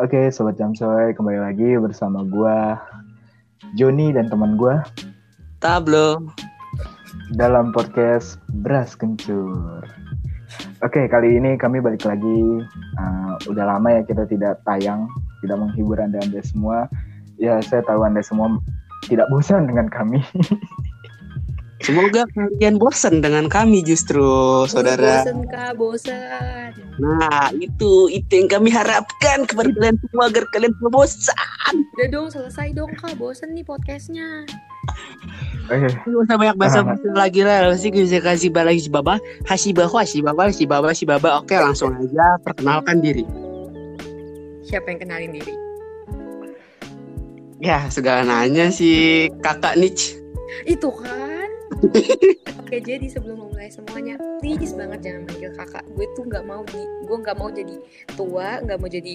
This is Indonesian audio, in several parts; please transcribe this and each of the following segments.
Oke, Sobat Jamsoy, kembali lagi bersama gua Joni dan teman gua Tablo. dalam podcast Beras Kencur. Oke, kali ini kami balik lagi. Uh, udah lama ya kita tidak tayang, tidak menghibur Anda-Anda semua. Ya, saya tahu Anda semua tidak bosan dengan kami. Semoga kalian bosan dengan kami justru, saudara. Bosen kak, bosen. Nah, itu itu yang kami harapkan kepada kalian semua agar kalian tidak bosan. Udah dong, selesai dong kak, bosen nih podcastnya. Oke, Tidak usah banyak bahasa bahasa lagi lah. Pasti bisa kasih balik si baba, hasi bahwa si baba, si baba, si baba. Oke, langsung aja perkenalkan diri. Siapa yang kenalin diri? Ya, segala nanya si kakak Nich. Itu kan. Oke, jadi sebelum memulai semuanya, please banget jangan manggil kakak. Gue tuh nggak mau di, gue nggak mau jadi tua, nggak mau jadi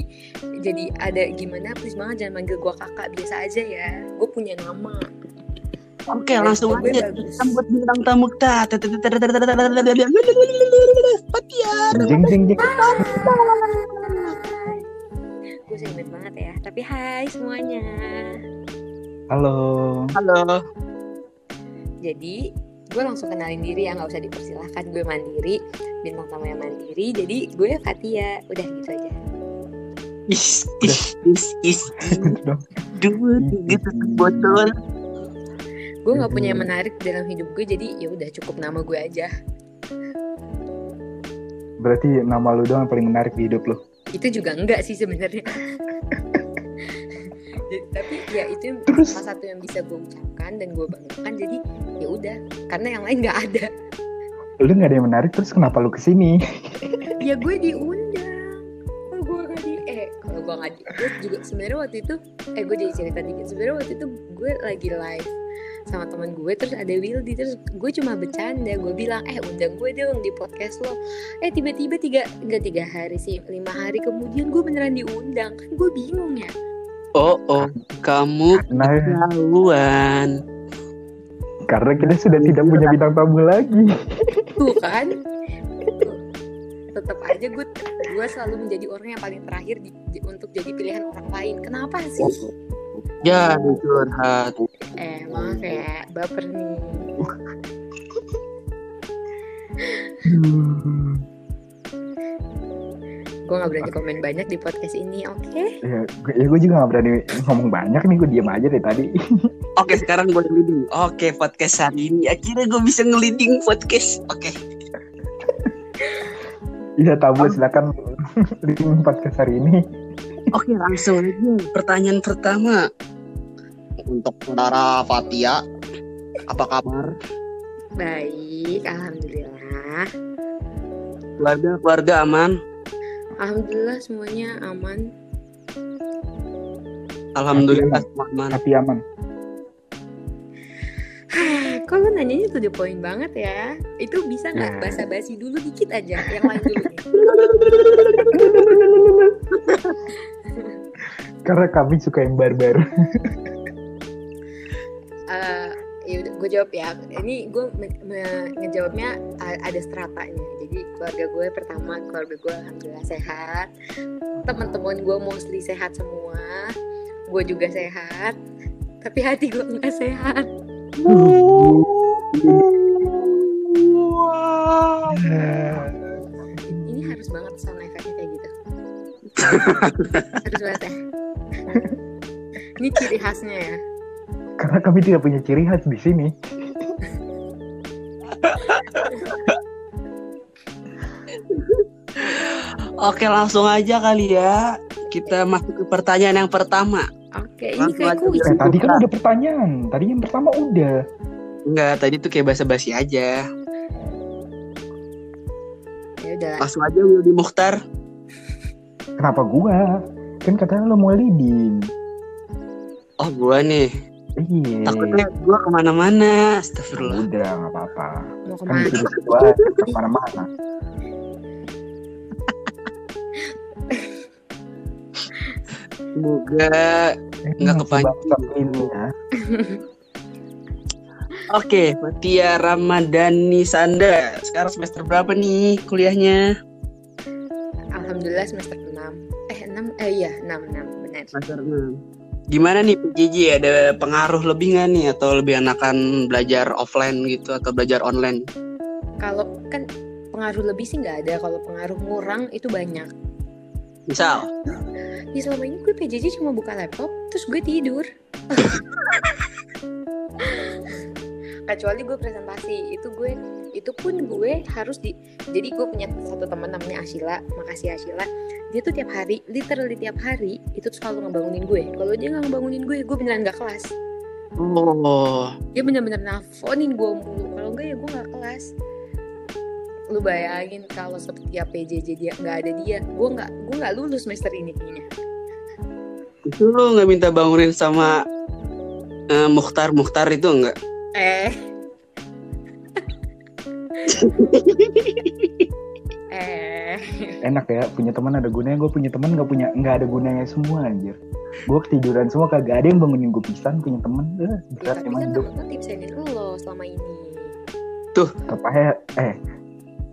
jadi ada gimana. Please banget jangan manggil gue kakak, biasa aja ya. Gue punya nama. Oke, langsung aja. Sambut bintang tamu kita. Patiar. jing jing jing. Gue sering banget ya. Tapi hai semuanya. Halo. Halo. Jadi gue langsung kenalin diri ya nggak usah dipersilahkan. Gue mandiri bintang tamu yang mandiri. Jadi gue Fatia udah gitu aja. Is, is, is, satu botol. gue nggak punya yang menarik dalam hidup gue jadi ya udah cukup nama gue aja. Berarti nama lu doang yang paling menarik di hidup lu. itu juga enggak sih sebenarnya. Tapi ya itu Terus? salah satu yang bisa gue ucapkan dan gue banggakan. Jadi ya udah karena yang lain nggak ada. Lu gak ada yang menarik, terus kenapa lu ke sini? ya gue diundang. Kalau gue nggak di eh kalau gue nggak di gue juga sebenarnya waktu itu eh gue jadi cerita dikit. Sebenarnya waktu itu gue lagi live sama teman gue terus ada Wildy terus gue cuma bercanda. Gue bilang eh undang gue dong di podcast lo. Eh tiba-tiba tiga enggak tiga hari sih lima hari kemudian gue beneran diundang. Kan gue bingung ya. Oh, oh, kamu Nah, ketahuan. Karena kita sudah tidak punya bintang tamu lagi. tuh kan tetap aja gue gue selalu menjadi orang yang paling terakhir di, di- untuk jadi pilihan orang lain kenapa sih Ya, curhat. Eh maaf ya, baper nih. Gue gak berani komen banyak di podcast ini, oke? Ya, gue, ya gue juga gak berani ngomong banyak nih, gue diam aja dari tadi. Oke, sekarang gue leading. Oke, podcast hari ini. Akhirnya gue bisa ngeliding podcast. Oke. Iya, tabu silakan link podcast hari ini. Oke, langsung aja. Pertanyaan pertama. Untuk saudara Fatia, apa kabar? Baik, alhamdulillah. Keluarga, keluarga aman? Alhamdulillah semuanya aman. Alhamdulillah semua aman. Hati aman. Kok lu nanyanya tuh the point banget ya? Itu bisa nggak Ya. basa-basi dulu dikit aja, yang lain dulu. Karena kami suka yang barbar. Eh, ya udah gue jawab ya. Ini gue me- me- ngejawabnya ada stratanya jadi keluarga gue pertama keluarga gue alhamdulillah sehat. Teman-teman gue mostly sehat semua. Gue juga sehat tapi hati gue nggak sehat. Ini harus banget sound efeknya kayak gitu. Harus banget ya. Ini ciri khasnya ya Karena kami tidak punya ciri khas di sini. Oke, langsung aja kali ya. Kita masuk ke pertanyaan yang pertama. oke ini kayak aja kuis Eh, tadi kan udah pertanyaan. Tadi yang pertama udah. Enggak, tadi tuh kayak basa-basi aja. ya udah. Langsung aja Wildy Mukhtar. Kenapa gua? Kan katanya lo mau leading. Oh, gua nih. Iya. Takutnya gua ke mana-mana. Astagfirullah. Udah, nggak apa-apa. Kan bisa gua ke mana-mana. Semoga Eh, Nggak kepanjang. ini ya. Oke, Fatia Ramadhani Sanda. Sekarang semester berapa nih kuliahnya? Alhamdulillah semester 6 Eh 6 enam eh iya enam enam benar semester 6 gimana nih PJJ ada pengaruh lebih nggak nih? Atau lebih enakan belajar offline gitu atau belajar online? Kalau kan pengaruh lebih sih nggak ada. Kalau pengaruh ngurang itu banyak. Misal? Ya selama ini gue PJJ cuma buka laptop terus gue tidur. Kecuali gue presentasi. Itu gue itu pun gue harus di jadi gue punya satu teman namanya Ashila makasih Ashila dia tuh tiap hari literally tiap hari itu tuh selalu ngebangunin gue. Kalau dia nggak ngebangunin gue gue beneran nggak kelas. Oh. Dia bener-bener nelfonin gue mulu. Kalau enggak ya gue nggak kelas. Lu bayangin kalau setiap PJJ dia nggak ada dia gue nggak gue nggak lulus semester ini kayaknya. Itu lu nggak minta bangunin sama eh, Mukhtar? Mukhtar itu enggak eh. Eh Enak ya punya teman ada gunanya, gue punya teman nggak punya nggak ada gunanya semua anjir. Gue ketiduran semua kagak ada yang bangunin gue pisan punya temen. Eh, ya, berat tapi emang kan hidup. lo tipsenin lo selama ini Tepatnya eh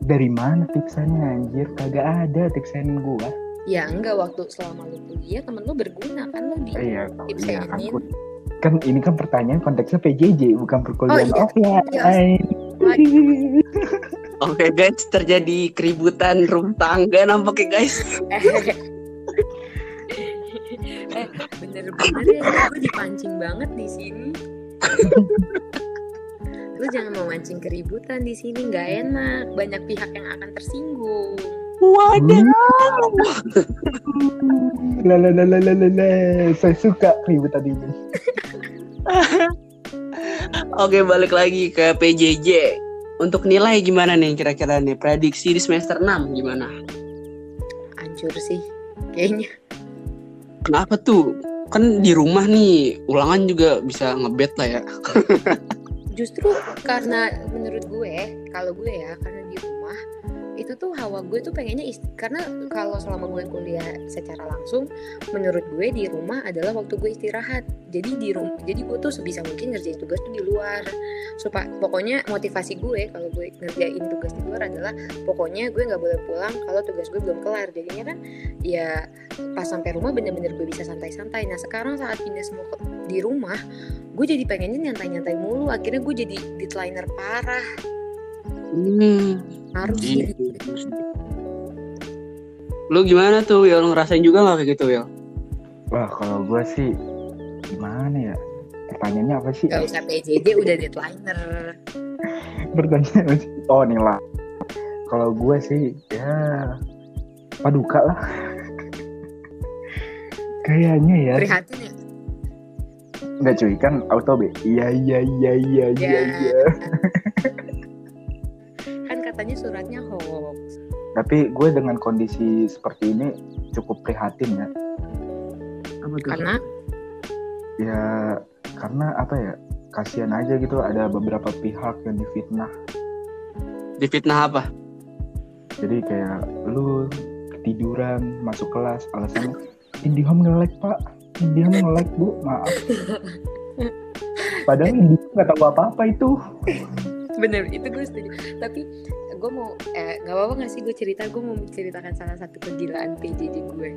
dari mana tipsannya anjir? Kagak ada tipsan gue. ya enggak waktu selama lu kuliah temen lo berguna kan lo di Eh, iya, iya kan, kan ini kan pertanyaan konteksnya PJJ bukan perkuliahan Oh, iya. offline. Oke guys, terjadi keributan rumah tangga nampaknya guys. eh bener-bener ya gue dipancing banget di sini lu jangan mau mancing keributan di sini nggak enak banyak pihak yang akan tersinggung Waduh. La la la la la la la. Saya suka keributan ini. Oke, balik lagi ke PJJ. Untuk nilai gimana nih kira-kira nih? Prediksi di semester 6 gimana? hancur sih kayaknya Kenapa tuh? Kan di rumah nih, ulangan juga bisa ngebet lah ya. justru karena menurut gue kalau gue ya karena di rumah itu tuh hawa gue tuh pengennya ist- karena kalau selama gue kuliah secara langsung menurut gue di rumah adalah waktu gue istirahat. Jadi di rumah jadi gue tuh sebisa mungkin ngerjain tugas tuh di luar. Supaya pokoknya motivasi gue kalau gue ngerjain tugas di luar adalah pokoknya gue nggak boleh pulang kalau tugas gue belum kelar. Jadinya kan ya pas sampai rumah bener-bener gue bisa santai-santai. Nah sekarang saat pindah semua di rumah gue jadi pengennya nyantai-nyantai mulu. Akhirnya gue jadi deadlineer parah Hmm. harus Iya. sih Lu gimana tuh, Wil? Ngerasain juga nggak kayak gitu, Wil? Wah kalau gue sih gimana ya? Pertanyaannya apa sih? gak usah PJJ udah deadlineer Pertanyaan apa sih? Oh nih lah. Kalau gue sih ya paduka lah. Kayaknya ya. prihatin ya Enggak cuy kan auto B. Iya iya iya iya iya Ya. iya. suratnya hoax Tapi gue dengan kondisi seperti ini cukup prihatin ya. Apa tuh? karena Ya karena apa ya? Kasihan aja gitu ada beberapa pihak yang difitnah. Difitnah apa? Jadi kayak lu ketiduran masuk kelas alasannya Indihome nge-lag pak Indihome nge-lag bu maaf Padahal Indihome nggak tahu apa-apa itu bener itu gue setuju tapi gue mau eh gak apa-apa gak sih gue cerita gue mau menceritakan salah satu kegilaan PJJ gue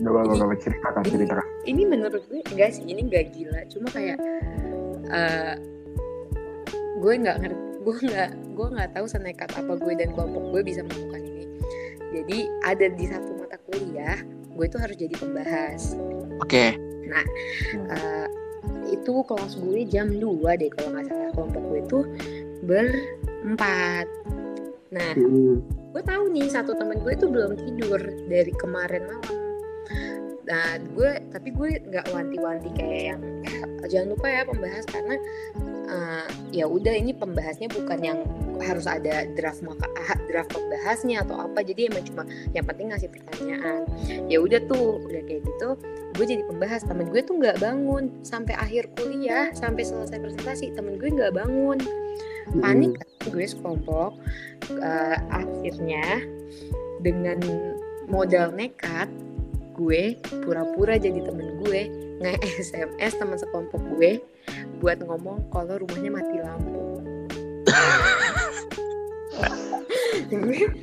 Gak apa-apa gak apa ceritakan ceritakan. ini menurut gue enggak sih ini enggak gila. Cuma kayak eh gue nggak ngerti gue nggak gue nggak tahu senekat apa gue dan kelompok gue bisa melakukan ini. Jadi ada di satu mata kuliah gue tuh harus jadi pembahas. Oke. Eh, itu kelas gue jam 2 deh kalau nggak salah. Kelompok gue itu berempat nah Hmm. gue tahu nih satu temen gue itu belum tidur dari kemarin malam nah gue tapi gue nggak wanti-wanti kayak yang eh, jangan lupa ya pembahas karena eh, ya udah ini pembahasnya bukan yang harus ada draft maka ah, draft pembahasnya atau apa. Jadi emang cuma yang penting ngasih pertanyaan. Ya udah tuh udah kayak gitu gue jadi pembahas. Temen gue tuh nggak bangun sampai akhir kuliah sampai selesai presentasi. Temen gue nggak bangun. Panik kan gue sekelompok Eh, akhirnya dengan modal nekat gue pura-pura jadi temen gue nge SMS teman sekelompok gue buat ngomong kalau rumahnya mati lampu gue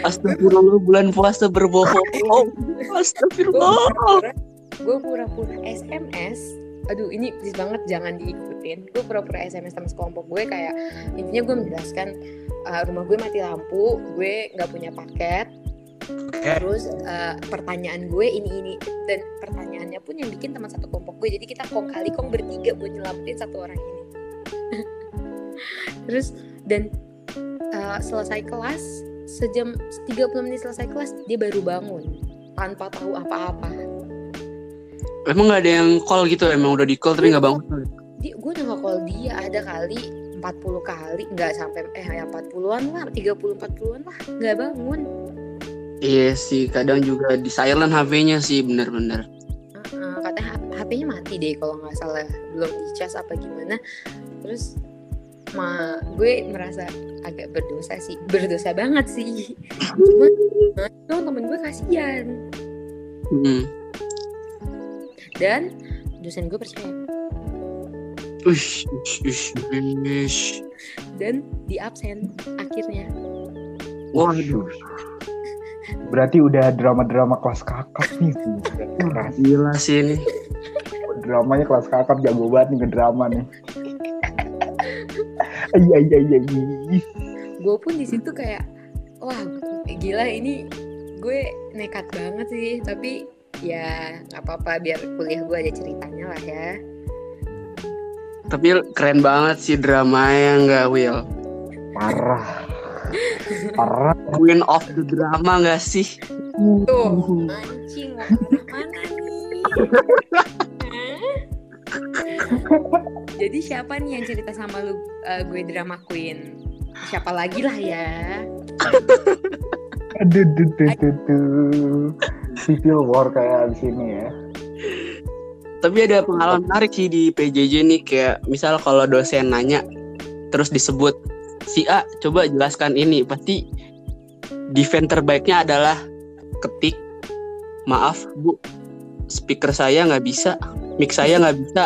Astagfirullah bulan puasa berbohong. Astagfirullah. gue pura-pura SMS aduh ini please banget jangan diikutin gue pura-pura SMS sama sekelompok gue kayak intinya gue menjelaskan uh, rumah gue mati lampu gue nggak punya paket terus uh, pertanyaan gue ini ini dan pertanyaannya pun yang bikin teman satu kelompok gue. Jadi kita kong kali kong bertiga buat nyelamatin satu orang ini. Terus dan uh, selesai kelas sejam 30 menit selesai kelas dia baru bangun. Tanpa tahu apa-apa. Emang gak ada yang call gitu? Emang udah di call tapi nggak bangun. dia gue udah nggak call dia. Ada kali 40 kali. Nggak sampai eh ya 40-an lah 30 40-an lah. Nggak bangun Iya sih kadang juga di silent HP-nya sih bener-bener. uh, katanya HP-nya mati deh kalau nggak salah belum dicas apa gimana terus ma gue merasa agak berdosa sih berdosa banget sih cuma nah, temen gue kasihan Hmm. dan dosen gue percaya Ush, ush, ush, ush. dan di absen akhirnya Waduh, Berarti udah drama-drama kelas kakap nih. Keras. gila sih ini. Dramanya kelas kakap jago banget nih ngedrama nih. Iya iya iya. gue pun di situ kayak wah gila ini gue nekat banget sih tapi ya nggak apa-apa biar kuliah gue ada ceritanya lah ya Tapi keren banget sih drama yang nggak Will. Parah. Parah. Queen of the drama gak sih? tuh arah mana nih jadi siapa nih yang cerita sama lu eh, gue drama queen siapa lagi lah ya Aduh, duh, duh, duh, duh. Civil war kayak di sini ya. Tapi ada pengalaman menarik sih di PJJ nih kayak misal kalau dosen nanya terus disebut si A coba jelaskan ini. Pasti defend terbaiknya adalah ketik maaf Bu speaker saya nggak bisa mic saya nggak bisa.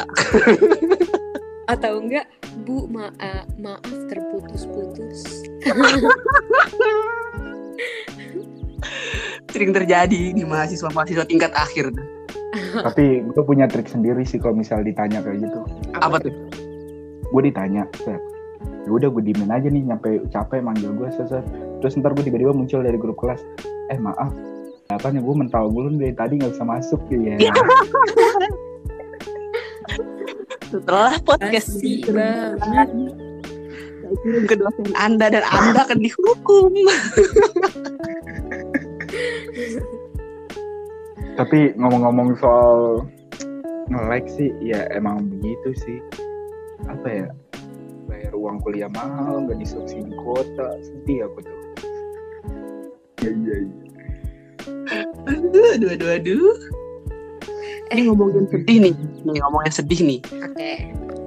Atau enggak bu ma maaf terputus-putus. Sering terjadi di mahasiswa-mahasiswa tingkat akhir. Tapi gue punya trik sendiri sih kalau misal ditanya kayak gitu. apa tuh? Gue ditanya. Ya udah gue diemin aja nih nyampe capek manggil gue set. Terus ntar gue tiba-tiba muncul dari grup kelas. Eh maaf, apanya gue mental gulung dari tadi nggak bisa masuk ya. setelah podcast Basi ini banget. saya kirim ke dosen anda dan anda akan dihukum Tapi ngomong-ngomong soal nge-like sih, ya emang begitu sih. Apa ya? Bayar uang kuliah mahal, nggak disubsidi kuota, sedih aku tuh. Iya iya iya. aduh aduh aduh aduh. Ini ngomongin sedih nih. Nih ngomongin sedih nih. Oke.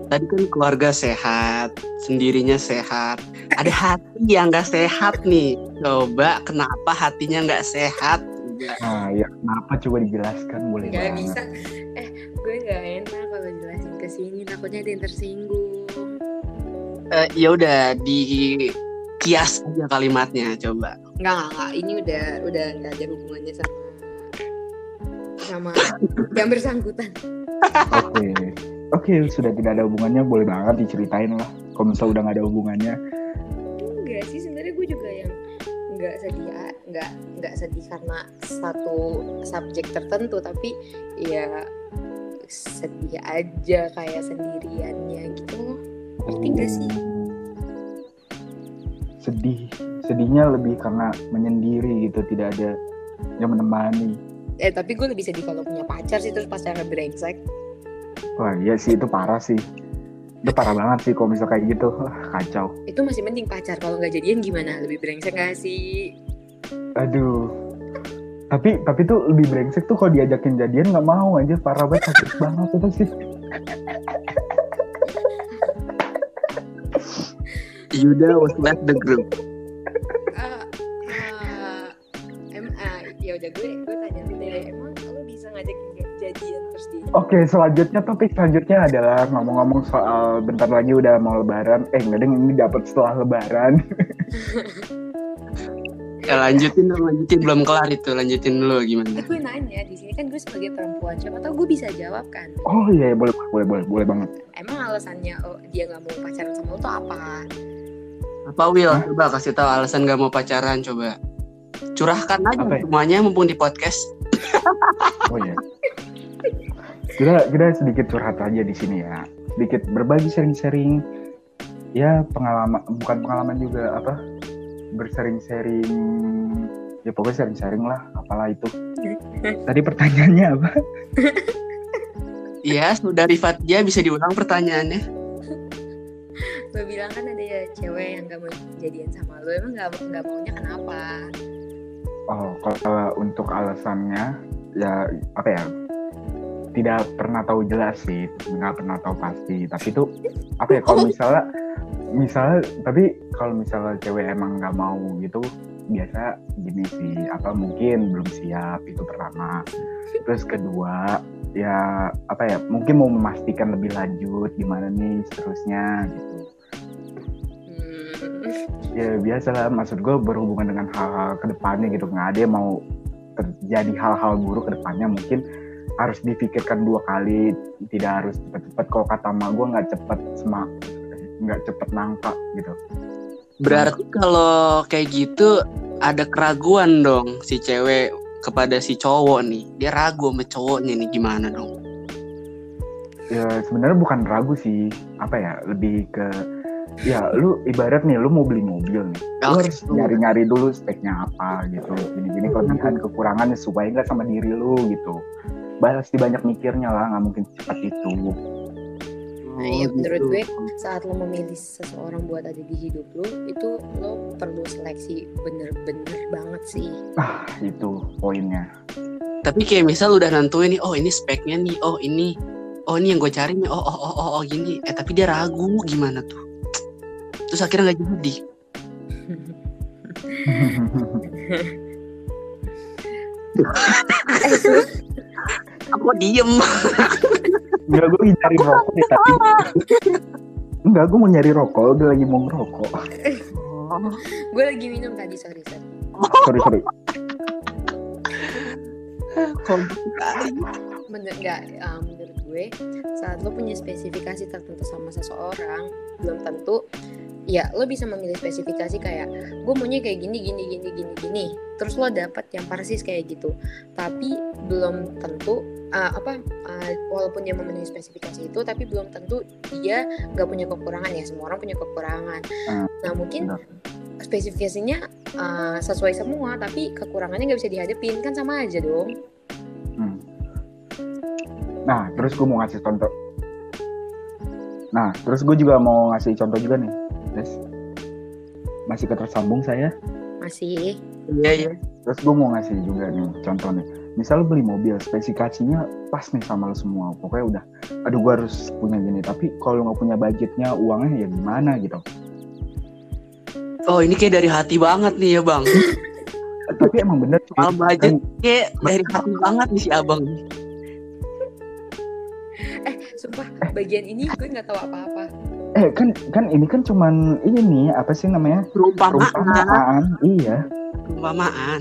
Tadi kan keluarga sehat sendirinya sehat. Ada hati yang nggak sehat nih. Coba kenapa hatinya nggak sehat. Nah, ya kenapa? Coba dijelaskan boleh nggak banget. bisa. Eh gue nggak enak kalau jelasin ke sini. Takutnya ada yang tersinggung Eh, ya udah di kias aja kalimatnya coba. Nggak nggak nggak. Ini udah udah nggak ada hubungannya sama sama yang bersangkutan. Oke. Oke, sudah tidak ada hubungannya, boleh banget diceritain lah. Kalau misalnya udah nggak ada hubungannya, enggak sih sebenarnya gue juga yang nggak sedih nggak nggak sedih karena satu subjek tertentu tapi ya sedih aja kayak sendiriannya gitu. loh ngerti nggak sih sedih. Sedihnya lebih karena menyendiri gitu, tidak ada yang menemani. eh tapi gue lebih sedih kalau punya pacar sih terus pacarnya brengsek Wah, iya sih itu parah sih. Itu parah banget sih kalau misal kayak gitu. Wah, kacau. itu masih mending pacar kalau nggak jadian gimana lebih brengsek gak sih Aduh. Tapi tapi tuh lebih brengsek tuh kalau diajakin jadian nggak mau aja parah banget sakit banget itu sih. Yuda was left the group Ah, ah, em ah, ya udah gue gue tanya lu deh emang lo bisa ngajakin jadian terus dia Oke, selanjutnya topik selanjutnya adalah ngomong-ngomong soal bentar lagi udah mau lebaran. Eh, nggak deng ini dapat setelah lebaran. Ya lanjutin dong, lanjutin belum kelar itu, lanjutin dulu Eh, gimana? gue nanya di sini kan gue sebagai perempuan siapa tahu gue bisa jawab kan Oh iya boleh boleh boleh boleh banget. emang alasannya oh, dia nggak mau pacaran sama lo tuh apa Apa Will? Coba kasih tahu alasan gak mau pacaran coba. Curahkan aja Apa ya? semuanya mumpung di podcast. Oh iya. Kita kita sedikit curhat aja di sini ya. Sedikit berbagi sharing-sharing. Ya pengalaman bukan pengalaman juga apa? Bersering-sharing. Ya pokoknya sharing-sharing lah. Apalah itu. Tadi pertanyaannya apa? Iya, sudah Rifat dia bisa diulang pertanyaannya. lo bilang kan ada ya cewek yang gak mau jadian sama lo emang nggak nggak maunya kenapa Oh, kalau untuk alasannya ya apa ya? Tidak pernah tahu jelas sih, nggak pernah tahu pasti. Tapi itu apa ya? Kalau misalnya, misalnya, tapi kalau misalnya cewek emang nggak mau gitu, biasa gini sih. Apa mungkin belum siap itu pertama. Terus kedua, ya apa ya? Mungkin mau memastikan lebih lanjut gimana nih seterusnya gitu. hmm. ya biasa lah maksud gue berhubungan dengan hal-hal ke depannya gitu nggak ada yang mau terjadi hal-hal buruk ke depannya mungkin harus dipikirkan dua kali tidak harus cepet-cepet kalau kata mak gue nggak cepet semak nggak cepet nangka gitu. Berarti kalau kayak gitu ada keraguan dong si cewek kepada si cowok nih. Dia ragu sama cowoknya nih gimana dong? ya sebenarnya bukan ragu sih. Apa ya lebih ke ya lu ibarat nih lu mau beli mobil nih. Lu harus nyari-nyari dulu speknya apa gitu. Gini-gini kelebihan kekurangannya supaya nggak sama diri lu gitu. Pasti banyak mikirnya lah nggak mungkin cepat itu Nah, Oh, menurut gitu. gue saat lo memilih seseorang buat ada di hidup lo itu lo perlu seleksi bener-bener banget sih ah itu poinnya Tapi kayak misal udah nentuin nih, oh ini speknya nih, oh ini, oh ini yang gue cari nih, oh oh oh oh, oh gini. Eh tapi dia ragu gimana tuh? Terus akhirnya nggak jadi. eh Aku diem. Enggak, gue lagi nyari rokok nih tadi. Enggak, gue mau nyari rokok, gue lagi mau ngerokok. gue lagi minum tadi sorry sorry Sorry, sorry. Bener nggak um, menurut gue saat lo punya spesifikasi tertentu sama seseorang belum tentu ya lo bisa memilih spesifikasi kayak gue maunya kayak gini gini gini gini gini. Terus lo dapet yang persis kayak gitu. Tapi belum tentu uh, apa uh, walaupun dia memenuhi spesifikasi itu tapi belum tentu dia nggak punya kekurangan ya. Semua orang punya kekurangan. Hmm, nah mungkin spesifikasinya uh, sesuai semua tapi kekurangannya nggak bisa dihadapin. Kan sama aja dong. Hmm. Nah, terus gue mau ngasih contoh. Nah, terus gue juga mau ngasih contoh juga nih. Guys. Masih ketersambung saya. masih Iya iya. Terus gue mau ngasih juga nih contoh nih. Misal lu beli mobil, spesifikasinya pas nih sama lo semua. Pokoknya udah, aduh gue harus punya gini. Tapi kalau nggak punya budgetnya, uangnya ya gimana gitu. Oh ini kayak dari hati banget nih ya bang. Tapi emang bener. Soal budget Kan, kayak dari hati banget nih si abang. eh sumpah bagian ini gue nggak tahu apa-apa eh kan kan ini kan cuman ini apa sih namanya? Perumpamaan. Perumpamaan. Iya. Perumpamaan.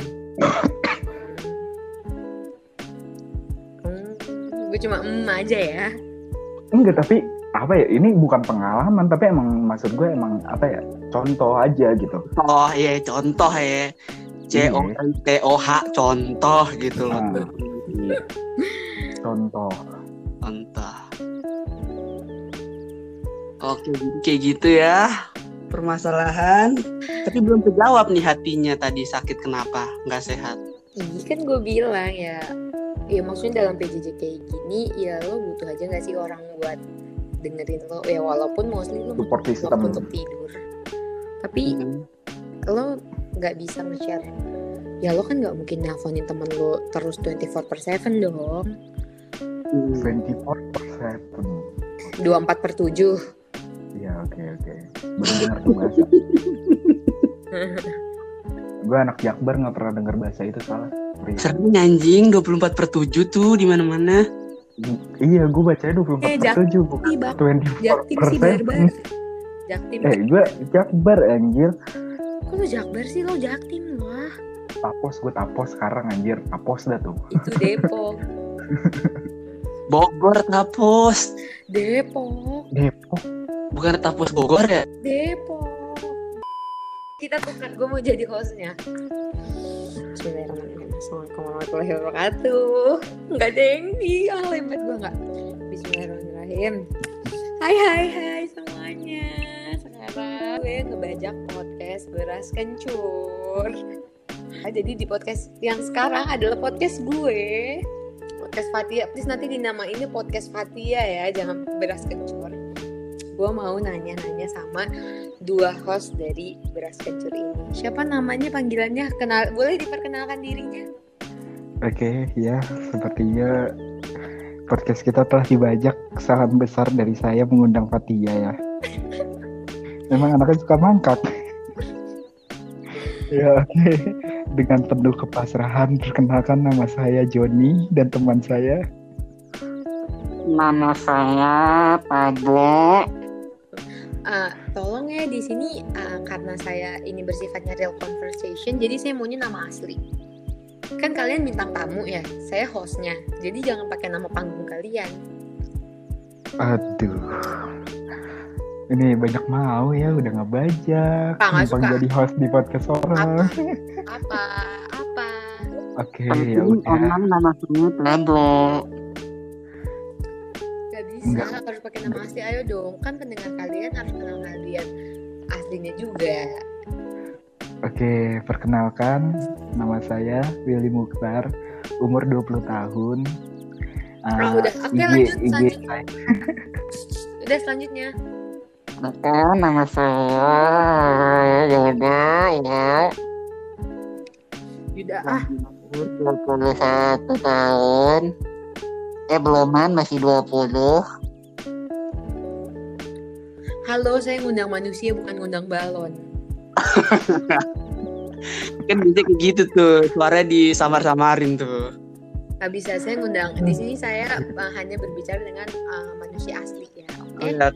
Hmm, gue cuma em aja ya. Enggak, tapi apa ya? Ini bukan pengalaman, tapi emang maksud gue emang apa ya? Contoh aja gitu. Oh iya contoh ya. C O N T O H contoh gitu loh. Nah. Contoh. Contoh. Oke jadi kayak gitu ya permasalahan. Tapi belum terjawab nih hatinya tadi sakit kenapa nggak sehat. Iya kan gue bilang ya. Ya maksudnya dalam PJJ kayak gini ya lo butuh aja gak sih orang buat dengerin lo ya walaupun mostly lo Support butuh system. waktu untuk tidur. Tapi lo nggak bisa nge-share ya lo kan nggak mungkin nelfonin temen lo terus 24 per 7 dong Hmm. 24 persen. 24 per 7 Iya, oke, oke. Denger tuh bahasa. gue anak Jakbar nggak pernah denger bahasa itu salah. Sering anjing 24 per 7 tuh di mana-mana. Iya, gue bacanya 24 Eh, per 7, bukan Ih, bak 24 Jaktim per sih 7. barbar Jaktim Eh, gue Jakbar anjir. Kok lo Jakbar sih? Lo Jaktim lah. Tapos gue tapos sekarang anjir. Tapos dah tuh. Itu Depok. Bogor Tapos. Depok. Depok. Bukan Tapos Bogor ya? Depok. Kita tukar, gue mau jadi hostnya. Bismillahirrahmanirrahim. Assalamualaikum warahmatullahi wabarakatuh. Enggak di ah lempet gue enggak. Bismillahirrahmanirrahim. Hai hai hai semuanya. Sekarang gue ngebajak podcast beras kencur. Ah, jadi di podcast yang sekarang adalah podcast gue. Podcast Fatia. Please nanti dinamainnya podcast Fatia ya, jangan beras kencur gue mau nanya-nanya sama dua host dari Beras Kencur ini. Siapa namanya panggilannya? Kenal, boleh diperkenalkan dirinya? Oke, ya sepertinya podcast kita telah dibajak salam besar dari saya mengundang Fatia ya. Memang anaknya suka mangkak. ya oke, dengan penuh kepasrahan perkenalkan nama saya Joni dan teman saya. Nama saya Pablo. Uh, tolong ya di sini uh, karena saya ini bersifatnya real conversation, jadi saya maunya nama asli. Kan kalian bintang tamu ya, saya hostnya. Jadi jangan pakai nama panggung kalian. Aduh. Ini banyak mau ya, udah ngebajak. Nggak Numpang suka. jadi host di podcast orang. Apa? Apa? Oke, ya Penting udah. nama saya Pablo. Enggak. harus pakai nama asli. Ayo dong, kan pendengar kalian harus kenal kalian aslinya juga. Oke, perkenalkan nama saya Willy Mukhtar, umur 20 tahun. Ah, Uh, udah. Oke, IG, lanjut, IG lanjut. Udah selanjutnya. Oke, nama saya Yuda ya. Yuda ah 21 tahun. Eh beluman masih 20. Halo, saya ngundang manusia bukan ngundang balon. Kan bisa kayak gitu tuh. Suara disamar-samarin tuh. Gak bisa, saya ngundang. Di sini saya uh, hanya berbicara dengan uh, manusia asli ya. Oke. Oh, iya.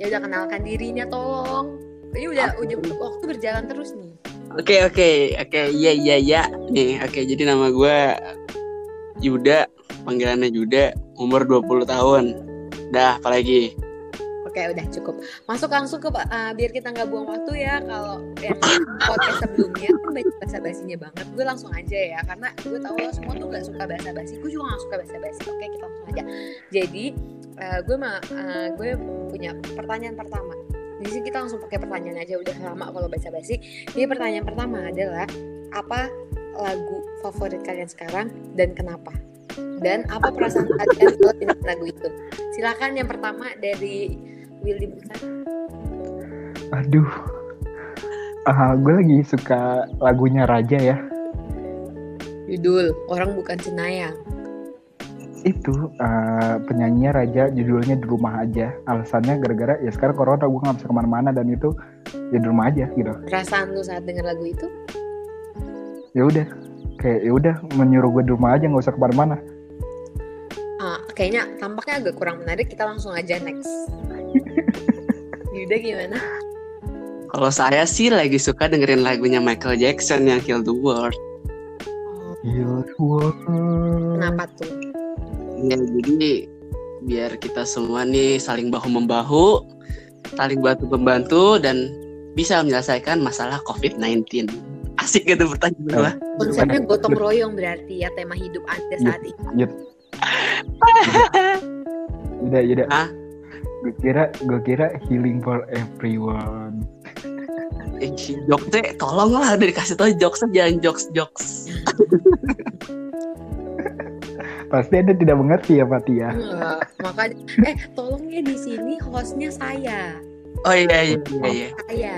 Ya udah kenalkan dirinya tolong. Ini udah udah waktu berjalan terus nih. Oke oke oke iya iya iya nih oke jadi nama gue Yuda panggilannya Yuda umur 20 tahun dah apalagi Oke, udah cukup. Masuk langsung ke uh, biar kita nggak buang waktu ya. Kalau yang podcast sebelumnya kan banyak bahasa basinya banget. Gue langsung aja ya, karena gue tahu lo semua tuh nggak suka bahasa basi. Gue juga nggak suka bahasa basi. Oke, kita langsung aja. Jadi uh, gue mah uh, gue punya pertanyaan pertama. Di sini kita langsung pakai pertanyaan aja. Udah lama kalau bahasa basi. Jadi pertanyaan pertama adalah apa lagu favorit kalian sekarang dan kenapa? Dan apa perasaan kalian kalau dengar lagu itu? Silakan yang pertama dari Willy Bukan. Aduh. Ah, gue lagi suka lagunya Raja ya. Judul Orang Bukan Cenayang. Itu eh, penyanyinya Raja, judulnya di rumah aja. Alasannya gara-gara ya sekarang corona gue nggak bisa ke mana-mana dan itu ya di rumah aja gitu. Perasaan lu saat denger lagu itu? Ya udah, kayak ya udah menyuruh gue di rumah aja nggak usah ke mana-mana. Ah, kayaknya tampaknya agak kurang menarik. Kita langsung aja next. Yuda gimana? kalau saya sih lagi suka dengerin lagunya Michael Jackson yang Kill the World Oh, Heal the world. kenapa tuh? ya jadi biar kita semua nih saling bahu membahu saling bantu membantu dan bisa menyelesaikan masalah COVID-19 asik gitu pertanyaan gua. Konsepnya gotong royong berarti ya tema hidup anda saat ini. Udah, udah. Hah? Gue kira, gue kira healing for everyone. Eh, jokesnya tolonglah udah dikasih tau jokesnya jangan jokes jokes Pasti anda tidak mengerti ya, Fatia. Enggak, makanya eh tolong ya di sini hostnya saya. oh iya iya iya, iya. Saya.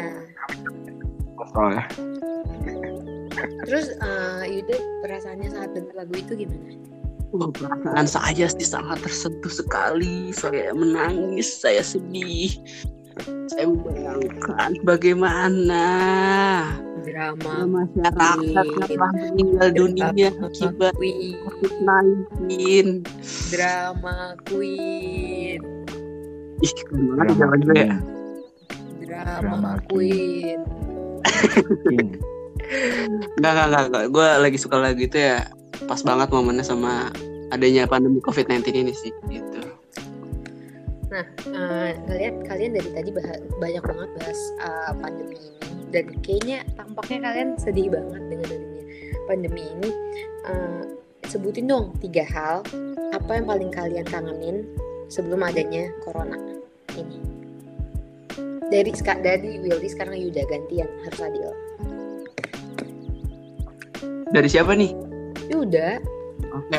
Soalnya. Terus eh, Yuda perasaannya saat denger lagu itu gimana? Oh, perasaan saya sih sangat tersentuh sekali. Saya menangis, saya sedih. Saya membayangkan bagaimana Drama masyarakat yang telah meninggal dunia akibat Queen. COVID-19. Drama Queen. Ih, banget jalan gue ya. Drama, Drama Queen. King. Enggak, enggak, enggak, enggak. Gue lagi suka lagu itu ya pas banget momennya sama adanya pandemi COVID-19 ini sih gitu. Eh, kalian kalian dari tadi bah- banyak banget bahas uh, pandemi ini dan kayaknya tampaknya kalian sedih banget dengan adanya pandemi ini. Uh, sebutin dong tiga hal apa yang paling kalian kangenin sebelum adanya corona ini. Dari dari Willy sekarang udah gantian harus adil. Dari siapa nih? Udah, Oke.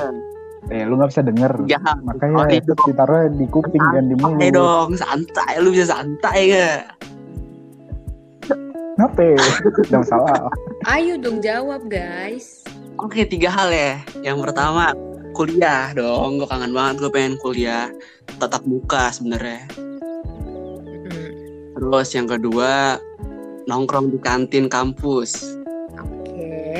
Eh, lu nggak bisa denger. Tiga hal. Makanya Oke, itu ditaruh di kuping dan di Santai mulut. dong, santai. Lu bisa santai gak? Kenapa? Jangan salah. ayo dong jawab guys. Oke, tiga hal ya. Yang pertama, kuliah dong. Gue kangen banget, gue pengen kuliah tatap muka sebenarnya. Terus yang kedua, nongkrong di kantin kampus.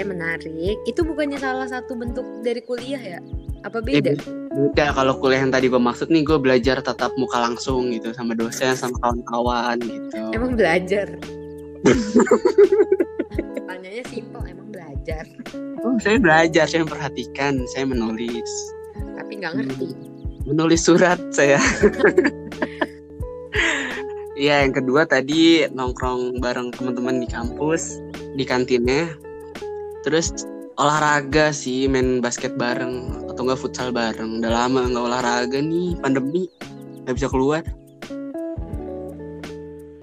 Oke, menarik. Itu bukannya salah satu bentuk dari kuliah ya? Apa Eh, beda? Beda kalau kuliah yang tadi gue maksud nih, gue belajar tatap muka langsung gitu sama dosen, sama kawan-kawan gitu. Emang belajar. Tanyanya simpel, emang belajar. Oh, saya belajar, saya memperhatikan, saya menulis. Tapi nggak ngerti. Menulis surat saya. Iya, yang kedua tadi nongkrong bareng teman-teman di kampus, di kantinnya. Terus olahraga sih, main basket bareng atau enggak futsal bareng. Udah lama nggak olahraga nih, pandemi nggak bisa keluar.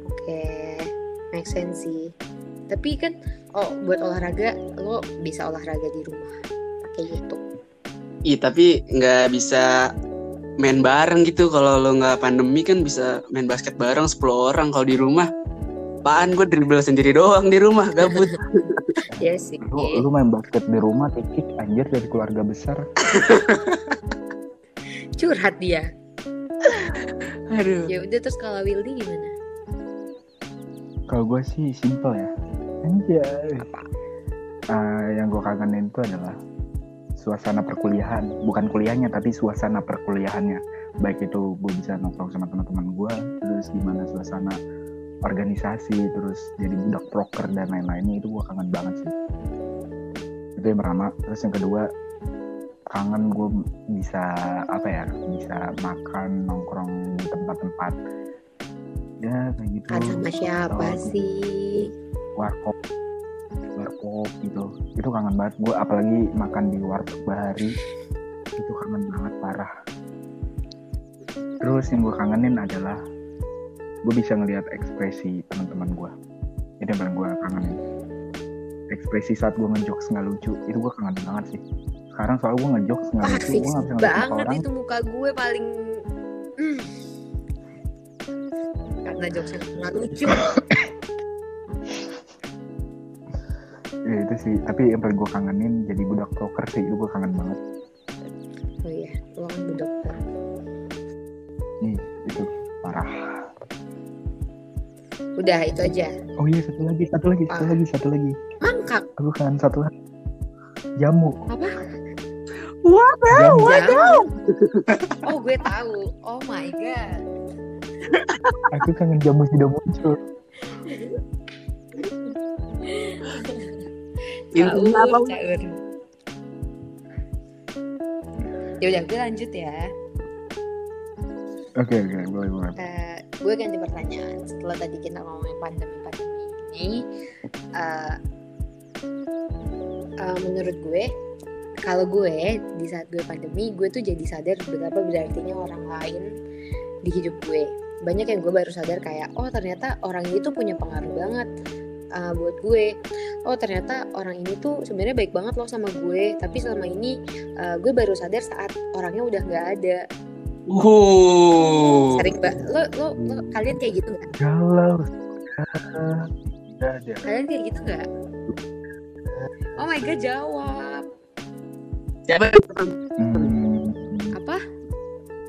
Oke, make sense sih. Tapi kan, oh buat olahraga lo bisa olahraga di rumah pakai YouTube. Ih, tapi nggak bisa main bareng gitu. Kalau lo nggak pandemi kan bisa main basket bareng 10 orang. Kalau di rumah, apaan gue dribble sendiri doang di rumah, gabut. Ya sih. Lu, lu main basket di rumah, tikik anjir dari keluarga besar. Curhat dia. Aduh. Ya udah terus kalau Wildy gimana? Kalau gue sih simple ya. Anjay. Ah, yang gue kangenin itu adalah suasana perkuliahan. Bukan kuliahnya, tapi suasana perkuliahannya. Baik itu gue bisa nongkrong sama teman-teman gue, terus gimana suasana organisasi, terus jadi budak proker dan lain-lainnya itu gue kangen banget sih. Itu yang pertama. Terus yang kedua, kangen gue bisa apa ya, bisa makan nongkrong di tempat-tempat ya kayak gitu. Kan sama siapa Atau sih? warkop warkop gitu itu kangen banget gue apalagi makan di warteg bahari itu kangen banget parah terus yang gue kangenin adalah gue bisa ngelihat ekspresi teman-teman gue itu yang paling gue kangenin ekspresi saat gue ngejokes nggak lucu itu gue kangen banget sih. Sekarang soal gue ngejokes nggak lucu gue nggak bisa banget orang. itu muka gue paling Hmm. karena jokesnya nggak lucu. Ya, itu sih. Tapi yang paling gue kangenin jadi budak poker sih. Itu gue kangen banget. Oh iya lo kan bu dokter nih itu parah udah itu aja. Oh iya satu lagi satu lagi satu lagi satu lagi. Mangkak aku kangen satu lagi. Jamu. Apa? Jamu. Jamu. oh gue tahu. Oh my god. Aku kangen jamu sudah muncul. Intinya apa? caur caur ya udah gue lanjut ya. Oke oke boleh boleh. Eh, gue ganti pertanyaan. Setelah tadi kita ngomongin pandemi pandemi ini eh, eh, menurut gue kalau gue di saat gue pandemi gue tuh jadi sadar betapa berartinya orang lain di hidup gue. Banyak yang gue baru sadar kayak oh ternyata orang ini tuh punya pengaruh banget eh, buat gue. Oh ternyata orang ini tuh sebenarnya baik banget loh sama gue. Tapi selama ini eh, gue baru sadar saat orangnya udah nggak ada Uh. sering banget lo, lo, lo kalian kayak gitu nggak? Ada kalian kayak gitu nggak? Oh my god jawab. Siapa? hmm, apa?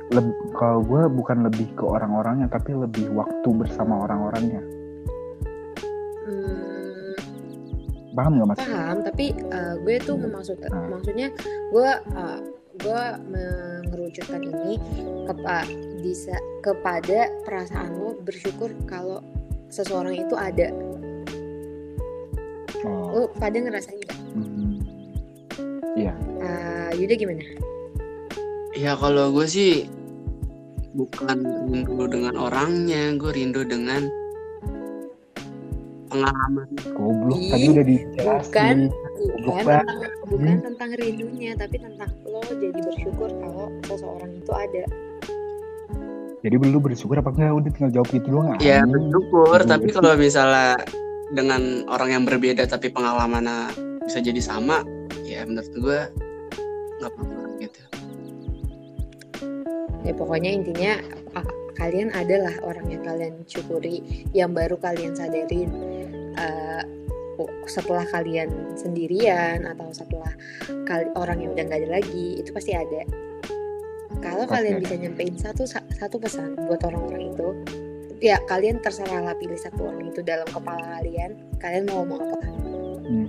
Leb- kalau gue bukan lebih ke orang-orangnya tapi lebih waktu bersama orang-orangnya. Hmm, paham nggak mas? Paham tapi eh, gue tuh memaksud Nah. maksudnya gue eh, gue mengerucutkan ini kepa bisa kepada perasaan lo bersyukur kalau seseorang itu ada Oh. Lu pada ngerasain nggak? hmm. Iya. Eh, Yuda gimana? Ya kalau gue sih bukan rindu dengan orangnya, gue rindu dengan pengalaman. Goblok Ih, tadi udah dijelasin. Bukan, bukan tentang bukan Hmm. tentang rindunya, tapi tentang lo jadi bersyukur kalau seseorang itu ada. Jadi lu bersyukur apa enggak? Udah tinggal jawab gitu doang. Ya bersyukur, Gitu tapi kalau misalnya dengan orang yang berbeda tapi pengalamannya bisa jadi sama, ya menurut gue nggak apa-apa gitu. Ya pokoknya intinya kalian adalah orang yang kalian syukuri, yang baru kalian sadarin oh, setelah kalian sendirian atau setelah kali, orang yang udah nggak ada lagi itu pasti ada. Kalau Oke. kalian bisa nyampein satu satu pesan buat orang-orang itu, ya kalian terserah lah pilih satu orang itu dalam kepala kalian. Kalian mau ngomong apa? Hmm.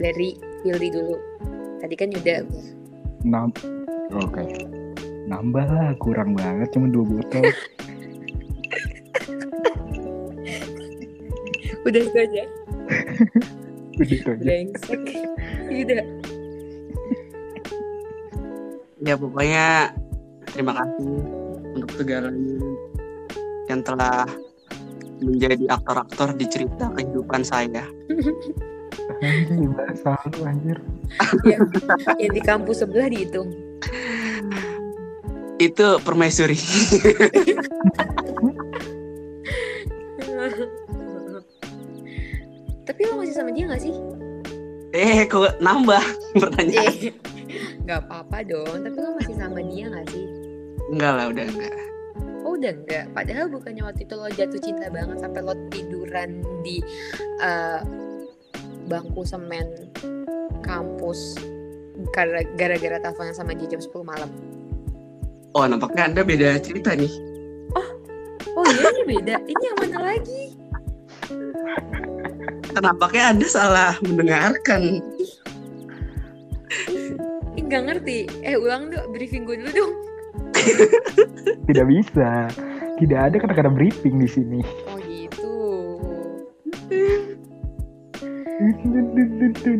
Dari Willy dulu. Tadi kan Yuda Nam Oke. Nambah lah, kurang banget cuma dua botol. udah itu aja. Udah itu aja. Brengsek. Yuda. Ya pokoknya terima kasih untuk segalanya yang telah menjadi aktor-aktor di cerita kehidupan saya. Anjing, bahasa lu anjir. yang, yang di kampus sebelah dihitung. Itu permaisuri. Tapi lo masih sama dia gak sih? eh kok nambah pertanyaan? Eh, gak apa-apa dong. Tapi lo masih sama dia gak sih? Enggak lah udah enggak. Oh udah enggak. Padahal bukannya waktu itu lo jatuh cinta banget sampai lo tiduran di eh, bangku semen kampus gara- gara-gara teleponan sama dia jam 10 malam. Oh nampaknya anda beda cerita nih. Oh iya ini beda. Ini yang mana lagi? Nampaknya anda salah mendengarkan. Ih, gak ngerti. Eh ulang dong, briefing gue dulu dong. Tidak bisa. Tidak ada kata-kata briefing di sini. Oh gitu.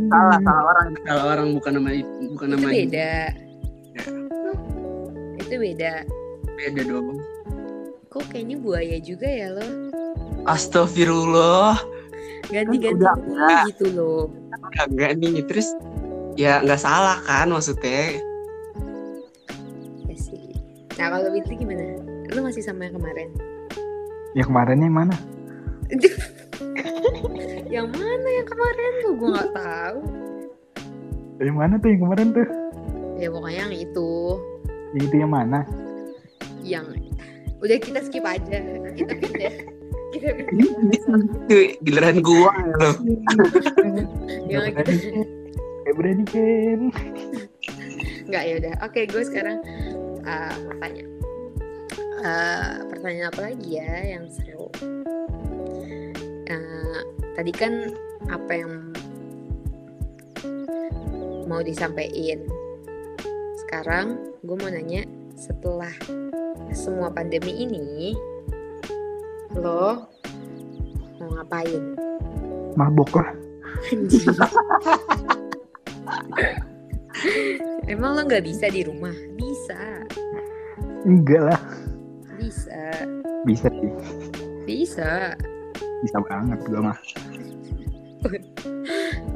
Salah salah orang salah orang bukan nama bukan Itu nama beda. Itu beda. beda dong. Kok kayaknya buaya juga ya lo? Astagfirullah. Ganti-ganti dulu udah. gitu loh. Udah enggak nih terus ya nggak salah kan maksudnya. Ya sih. Nah kalau Witri gimana? Lu masih sama yang kemarin? Ya kemarinnya yang mana? yang mana yang kemarin tuh? Gue nggak tahu. Yang mana tuh yang kemarin tuh? Ya pokoknya yang itu. Yang itu yang mana? Yang udah kita skip aja. Kita pindah. Kita pindah. Itu giliran gua loh. yang Gak kita. Gak berani kan? nggak ya udah. Oke gue sekarang uh, mau tanya. Uh, pertanyaan apa lagi ya yang seru? Uh, tadi kan apa yang mau disampaikan. Sekarang gue mau nanya setelah semua pandemi ini lo mau ngapain? Mabok lah. Emang lo nggak bisa di rumah? Bisa, Enggak lah. bisa, Bisa sih. bisa. Bisa banget gua mah.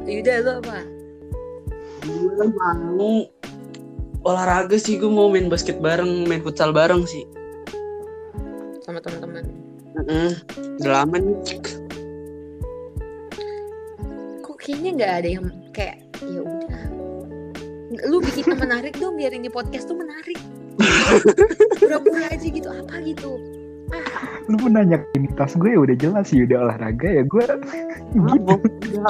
Yaudah lo apa? Gue mau olahraga sih gue mau main basket bareng, main futsal bareng sih. Sama teman-teman. Heeh. Udah lama nih. Kok kayaknya nggak ada yang kayak ya udah. Lu bikin menarik dong biar ini podcast tuh menarik. Pura-pura aja gitu apa gitu. Lu mau nanya aktivitas gue ya udah jelas sih udah olahraga ya gue gitu. udah,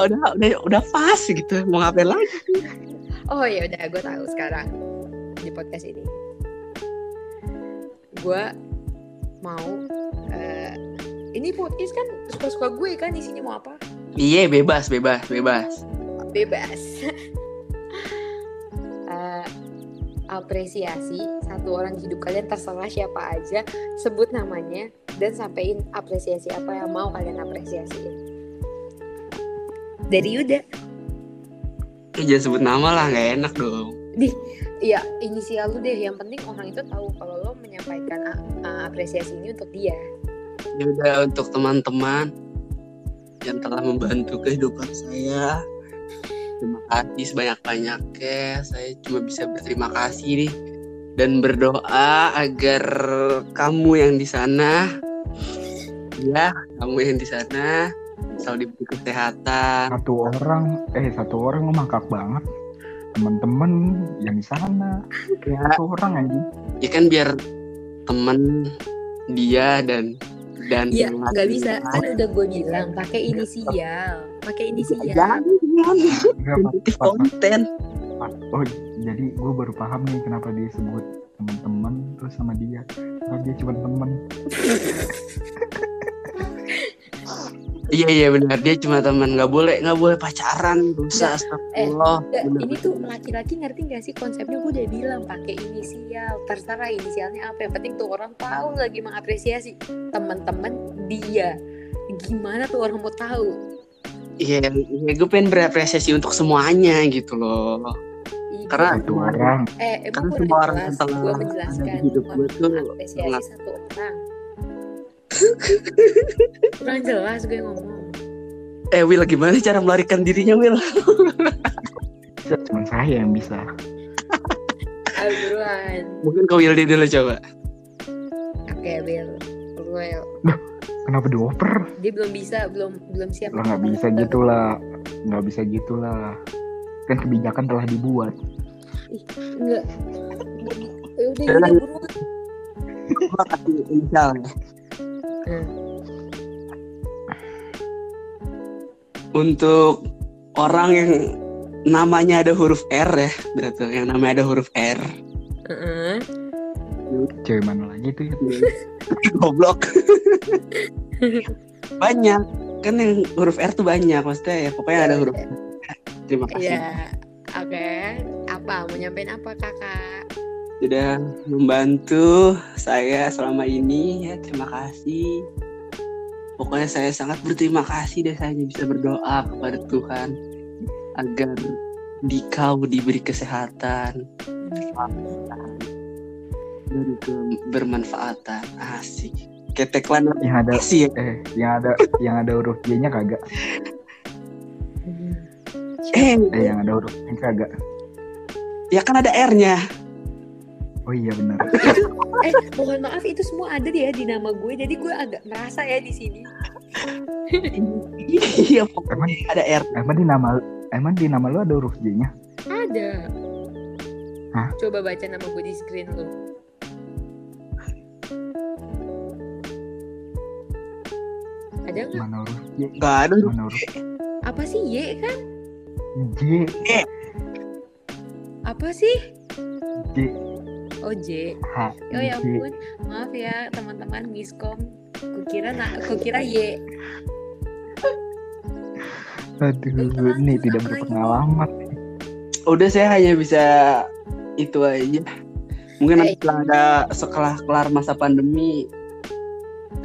udah, udah, udah pas gitu. Mau ngapain lagi? Oh ya udah gue tahu sekarang di podcast ini. Gue mau eh, ini podcast kan suka-suka gue kan isinya mau apa? Iya bebas, bebas, bebas. Bebas. Eh, apresiasi satu orang di hidup kalian terserah siapa aja sebut namanya dan sampein apresiasi apa yang mau kalian apresiasiin Dari Yuda. Eh, jangan sebut nama lah nggak enak dong Iya, inisial lu deh. Yang penting orang itu tahu kalau lo menyampaikan a- a- apresiasi ini untuk dia. ya udah untuk teman-teman yang telah membantu kehidupan saya terima kasih sebanyak-banyaknya saya cuma bisa berterima kasih nih dan berdoa agar kamu yang di sana ya kamu yang di sana selalu diberi kesehatan Satu orang, eh satu orang lo mangkak banget. Teman-teman yang di sana, ya, satu orang anjing. ya kan biar temen dia dan dan Iya, yang nggak bisa. Kan udah gue bilang pakai inisial, pakai inisial. jangan jangan Pat. konten. Oh, jadi gue baru paham nih kenapa dia sebut teman-teman terus sama dia. Karena dia cuma teman. Iya iya benar. Dia cuma teman nggak boleh nggak boleh pacaran. Dosa eh, astagfirullah. Nggak, Bener. ini tuh laki-laki ngerti gak sih konsepnya? Gue udah bilang pakai inisial. Terserah inisialnya apa. Yang penting tuh orang tahu lagi mengapresiasi teman-teman dia. Gimana tuh orang mau tahu? Iya iya gue pengen berapresiasi untuk semuanya gitu loh. Ih, Karena- Satu orang. eh karena emang gue semua udah orang di hidup gue tuh mengapresiasi nggak- satu orang kurang jelas gue ngomong. Eh Will gimana cara melarikan dirinya Will Bisa, Cuma saya yang bisa. ayo buruan mungkin kau Will dulu coba. Oke Bill Will Kenapa dioper? dia belum bisa belum belum siap. Lah nggak bisa gitu lah. Nggak bisa gitu lah. Kan kebijakan telah dibuat. enggak. Ya udah Udah, ya buruan. Gue kasih inisial ya Hmm. untuk orang yang namanya ada huruf R ya berarti yang namanya ada huruf R Heeh. Cewek mana lagi tuh ya? goblok banyak kan yang huruf R tuh banyak maksudnya ya pokoknya ada huruf R. terima kasih Iya, oke. Apa mau nyampein apa kakak? Sudah membantu saya selama ini ya. Terima kasih. Pokoknya saya sangat berterima kasih dan saya hanya bisa berdoa kepada Tuhan agar di kau diberi kesehatan dan kebermanfaatan asik. Tagline Yang ada sih ya. eh yang ada yang ada huruf J-nya kagak. eh. Eh yang ada huruf J kagak. ya kan ada R-nya Oh iya benar. Eh, mohon maaf itu semua ada dia di nama gue, jadi gue agak merasa ya di sini. iya pokoknya Emang ada R emang di nama emang di nama lu ada huruf J-nya? Ada. Hah? Coba baca nama gue di screen lu. Ada nggak? Mana huruf J? nggak ada Mana huruf Apa sih Y kan? J? Apa sih? J J. H Oh ya ampun, maaf ya teman-teman miskom. Kukira nak, kukira Y. Aduh, ini tidak berpengalaman. udah saya hanya bisa itu aja mungkin nanti Eh. setelah ada setelah kelar masa pandemi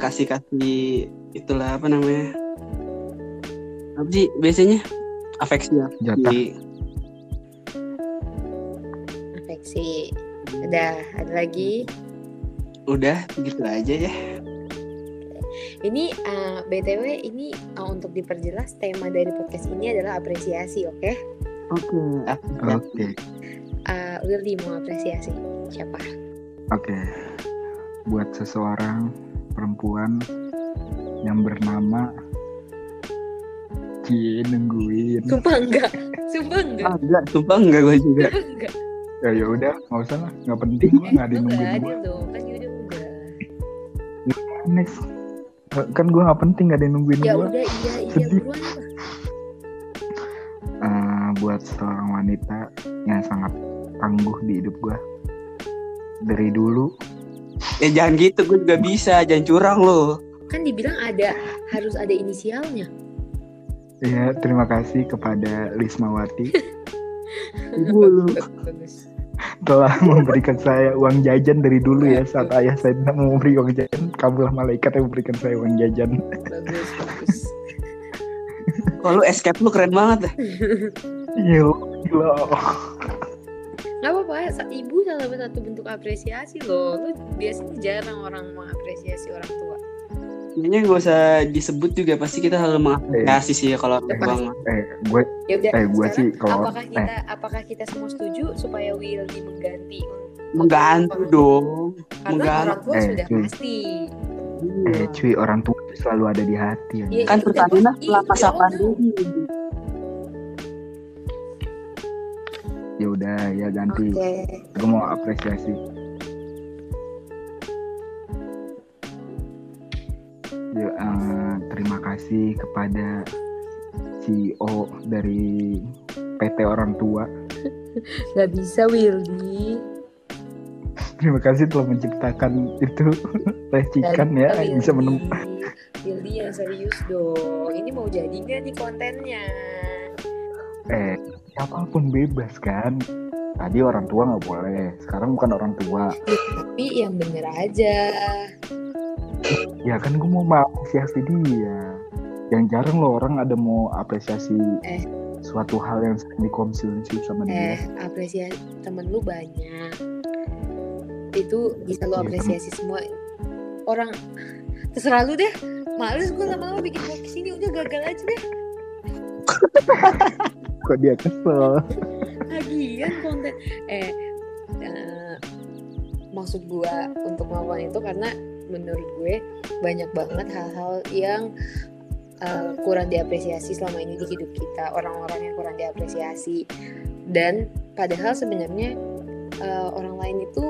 kasih kasih itulah apa namanya apa sih biasanya afeksi ya Jatah. Udah, ada lagi. udah gitu aja ya Ini eh, BTW ini eh, untuk diperjelas tema dari podcast ini adalah apresiasi, oke? oke Oke, Eh, Wildy mau apresiasi siapa? oke. Buat seseorang perempuan yang bernama Cie nungguin. Sumpah enggak, sumpah enggak, Ah, enggak sumpah enggak gue juga sumpah enggak. Ya ya udah, nggak usah lah, nggak penting gua nggak ada nungguin dong, kan udah udah. Next, kan gua nggak penting nggak ada yang nungguin Ya gua. udah, iya, iya, Sedih. buruan apa? Eh, buat seorang wanita yang sangat tangguh di hidup gua dari dulu. ya jangan gitu gue juga bisa jangan curang lo Kan dibilang ada, harus ada inisialnya. Ya terima kasih kepada Lismawati dulu Bagus. telah memberikan saya uang jajan dari dulu ya saat ayah saya tidak mau memberi uang jajan kamulah malaikat yang memberikan saya uang jajan Bagus, bagus. Wah lu escape lu keren banget. Iya, gila. Gak apa-apa, sa- ibu salah satu bentuk apresiasi loh. Lu biasanya jarang orang mengapresiasi orang tua. Kayaknya gak usah disebut juga pasti kita selalu mengapresiasi sih kalau Udah orang Eh, gue Ya udah, Eh, gua sekarang sih kalau- apakah kita apakah kita semua setuju supaya Wildy mengganti mengganti dong. Karena Mengganti. orang tua Eh, sudah cuy. pasti. eh cuy orang tua tuh selalu ada di hati ya. Iya, Kan itu Pertamina setelah iya, masa udah. pandemi. Ya udah ya ganti. Oke. Gue mau apresiasi. Ya, eh, terima kasih kepada CEO dari PT Orang Tua. Gak bisa Wildy. Terima kasih telah menciptakan itu racikan ya Wildy. bisa menemukan. Wildy yang serius dong. Ini mau jadi nggak nih kontennya? Eh siapa pun bebas kan. Tadi orang tua nggak boleh. Sekarang bukan orang tua. Tapi yang bener aja. Ya kan gue mau apresiasi dia. Yang jarang loh orang ada mau apresiasi Eh. suatu hal yang sering dikonsumsi sama Eh, dia. apresiasi temen lu banyak. Itu bisa lu Iya, apresiasi semua. Orang terserah lu deh. Males gue lama-lama bikin podcast ini udah gagal aja deh. Kok dia kesel? Lagian konten eh eh, maksud gua untuk melakukan itu karena menurut gue banyak banget hal-hal yang eh, kurang diapresiasi selama ini di hidup kita orang-orang yang kurang diapresiasi. Dan padahal sebenarnya eh, orang lain itu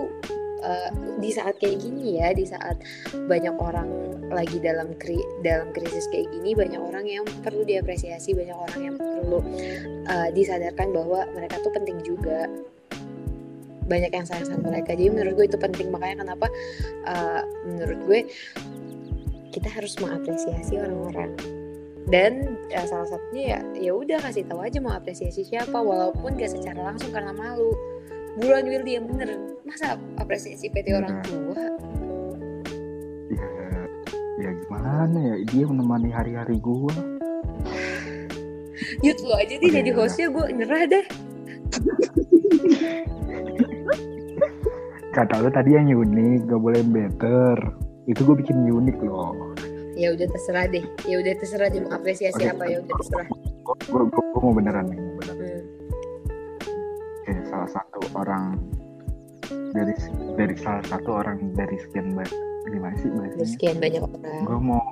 eh, di saat kayak gini ya di saat banyak orang lagi dalam kri dalam krisis kayak gini banyak orang yang perlu diapresiasi banyak orang yang perlu uh, disadarkan bahwa mereka tuh penting juga banyak yang sayang sama mereka. Jadi menurut gue itu penting. Makanya kenapa uh, menurut gue kita harus mengapresiasi orang-orang. Dan ya, salah satunya ya ya udah kasih tahu aja mau apresiasi siapa walaupun gak secara langsung karena malu. Buruan Wildy yang bener. Masa apresiasi PT orang tua? Ya, ya gimana ya? Dia menemani hari-hari gua. Yut lo aja deh jadi ya hostnya gue nyerah deh Kata lu tadi yang unik, gak boleh better. Itu gue bikin unik loh. ya udah terserah deh ya udah terserah dia mengapresiasi Oke. apa ya udah terserah Gue gue mau beneran nih, mau beneran. Hmm. Oke, salah satu orang dari dari salah satu orang dari sekian banyak gimana sih Dari bahasanya? sekian banyak orang Gue mau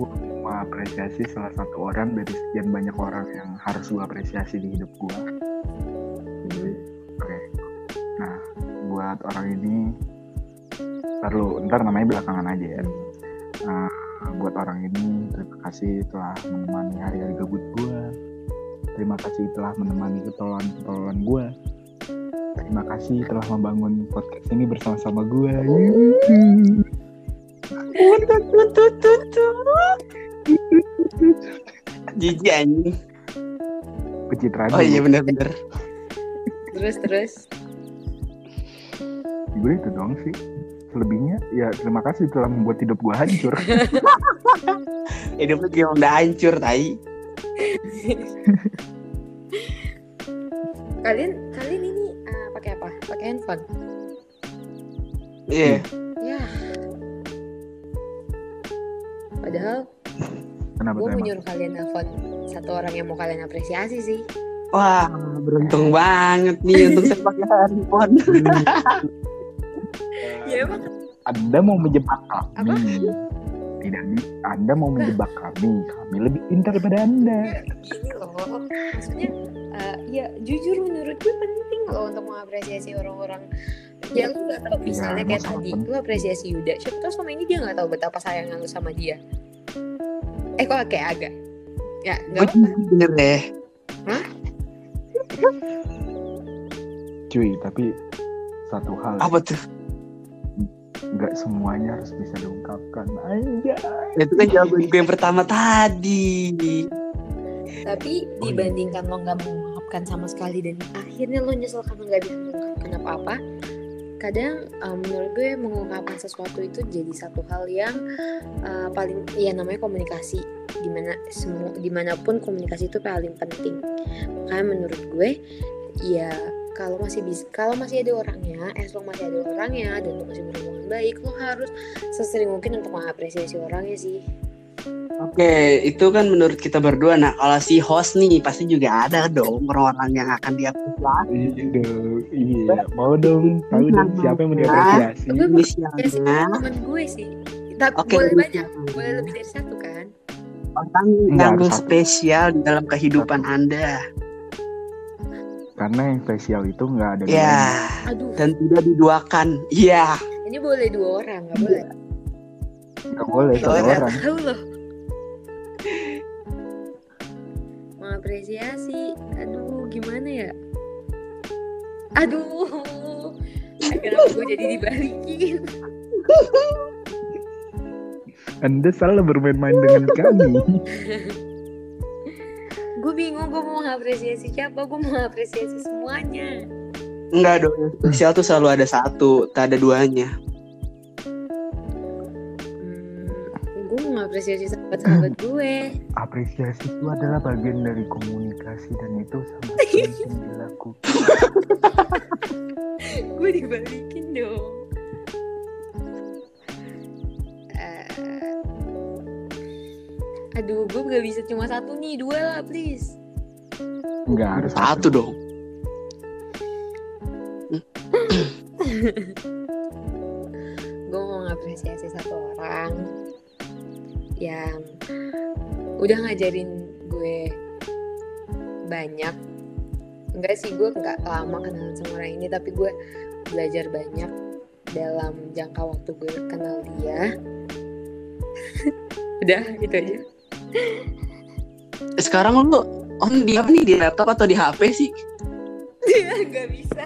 gue mau apresiasi salah satu orang dari sekian banyak orang yang harus gue apresiasi di hidup gue. Hmm. Oke. Nah, buat orang ini perlu ntar namanya belakangan aja ya. Nah, buat orang ini terima kasih telah menemani hari-hari gabut gue. Terima kasih telah menemani ketololan-ketololan gue. Terima kasih telah membangun podcast ini bersama-sama gue. Jijik anjing. Pencitraan. Oh iya benar-benar. Terus terus Gue itu dong sih. Selebihnya ya terima kasih telah membuat hidup gue hancur. Hidup lu gimana udah hancur tai. kalian kalian ini uh, pakai apa pakai handphone Iya. ya padahal Kenapa gue tuh mau emang? nyuruh kalian nelfon satu orang yang mau kalian apresiasi sih Wah, beruntung banget nih untuk saya pakai handphone. ya emang Anda mau menjebak kami. Apa? Tidak Anda mau menjebak kami. Kami lebih pintar daripada Anda. gini loh maksudnya uh, ya jujur menurut gue penting loh untuk mengapresiasi orang-orang ya lu nggak tahu misalnya emang kayak tadi penting. lu apresiasi Yuda siapa tahu selama ini dia nggak tahu betapa sayangnya lu sama dia eh kok kayak agak ya nggak bener deh. Cuy, tapi satu hal Apa tuh? nggak semuanya harus bisa diungkapkan. Anjay. Itu kan jawaban gue yang pertama tadi. tapi Oh, iya. dibandingkan lo nggak mengungkapkan sama sekali dan akhirnya lo nyesel karena nggak bisa mengungkapkan apa-apa kadang uh, menurut gue mengungkapkan sesuatu itu jadi satu hal yang uh, paling ya namanya komunikasi di mana semua di mana pun komunikasi itu paling penting makanya menurut gue ya kalau masih bisa kalau masih ada orangnya as long masih ada orangnya dan lo masih berhubungan baik lo harus sesering mungkin untuk mengapresiasi orangnya sih Oke, itu kan menurut kita berdua. Nah, kalau si host nih pasti juga ada dong orang-orang yang akan diapresiasi. Iya dong, iya. Mau dong, tahu dong siapa yang mau diapresiasi. Gue biasanya temen gue sih tapi Oke, boleh banyak boleh lebih dari satu kan orang yang spesial di dalam kehidupan Anda. Karena yang spesial itu nggak ada Ya, aduh. Dan tidak diduakan. Iya. ini boleh dua orang nggak boleh? Nggak boleh satu Boleh. orang. tahu loh. Mengapresiasi aduh gimana ya? Aduh. Kenapa gue jadi dibalikin Anda selalu bermain-main dengan kami. gue bingung gue mau mengapresiasi siapa gue mau mengapresiasi semuanya Enggak dong. Spesial tuh selalu ada satu, tak ada duanya. hmm, gue mau mengapresiasi sahabat-sahabat gue Apresiasi itu adalah bagian dari komunikasi dan itu sangat penting dilakukan. gue dibalikin dong aduh gue gak bisa cuma satu nih dua lah please. Nggak harus Satu. Dong. gue mau mengapresiasi satu orang yang udah ngajarin gue banyak. Enggak sih gue nggak lama kenalan sama orang ini tapi gue belajar banyak dalam jangka waktu gue kenal dia udah itu aja. Eh, Sekarang lu on di apa nih? Di laptop atau di HP sih? nggak bisa.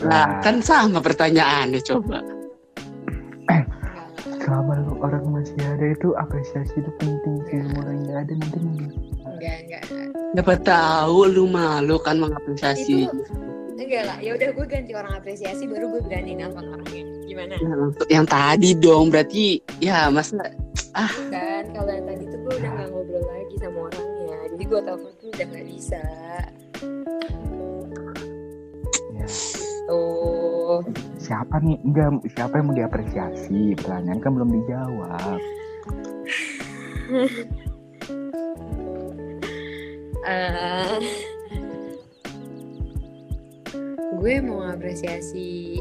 Nah, kan sama pertanyaannya coba. selama lu orang masih ada itu apresiasi itu penting sih. Semua orang yang nggak ada nanti mungkin enggak enggak Dapat tahu lu malu kan mengapresiasi. itu enggak lah. Ya udah gue ganti orang apresiasi baru gue berani nelfon orangnya gimana? Nah, untuk yang tadi dong berarti ya masa kan kalau yang tadi tuh gue udah gak ngobrol lagi sama orangnya jadi gue telepon tuh udah gak bisa. Tuh. Siapa nih? Enggak siapa yang mau diapresiasi? Pertanyaan kan belum dijawab. Eh, gue mau ngapresiasi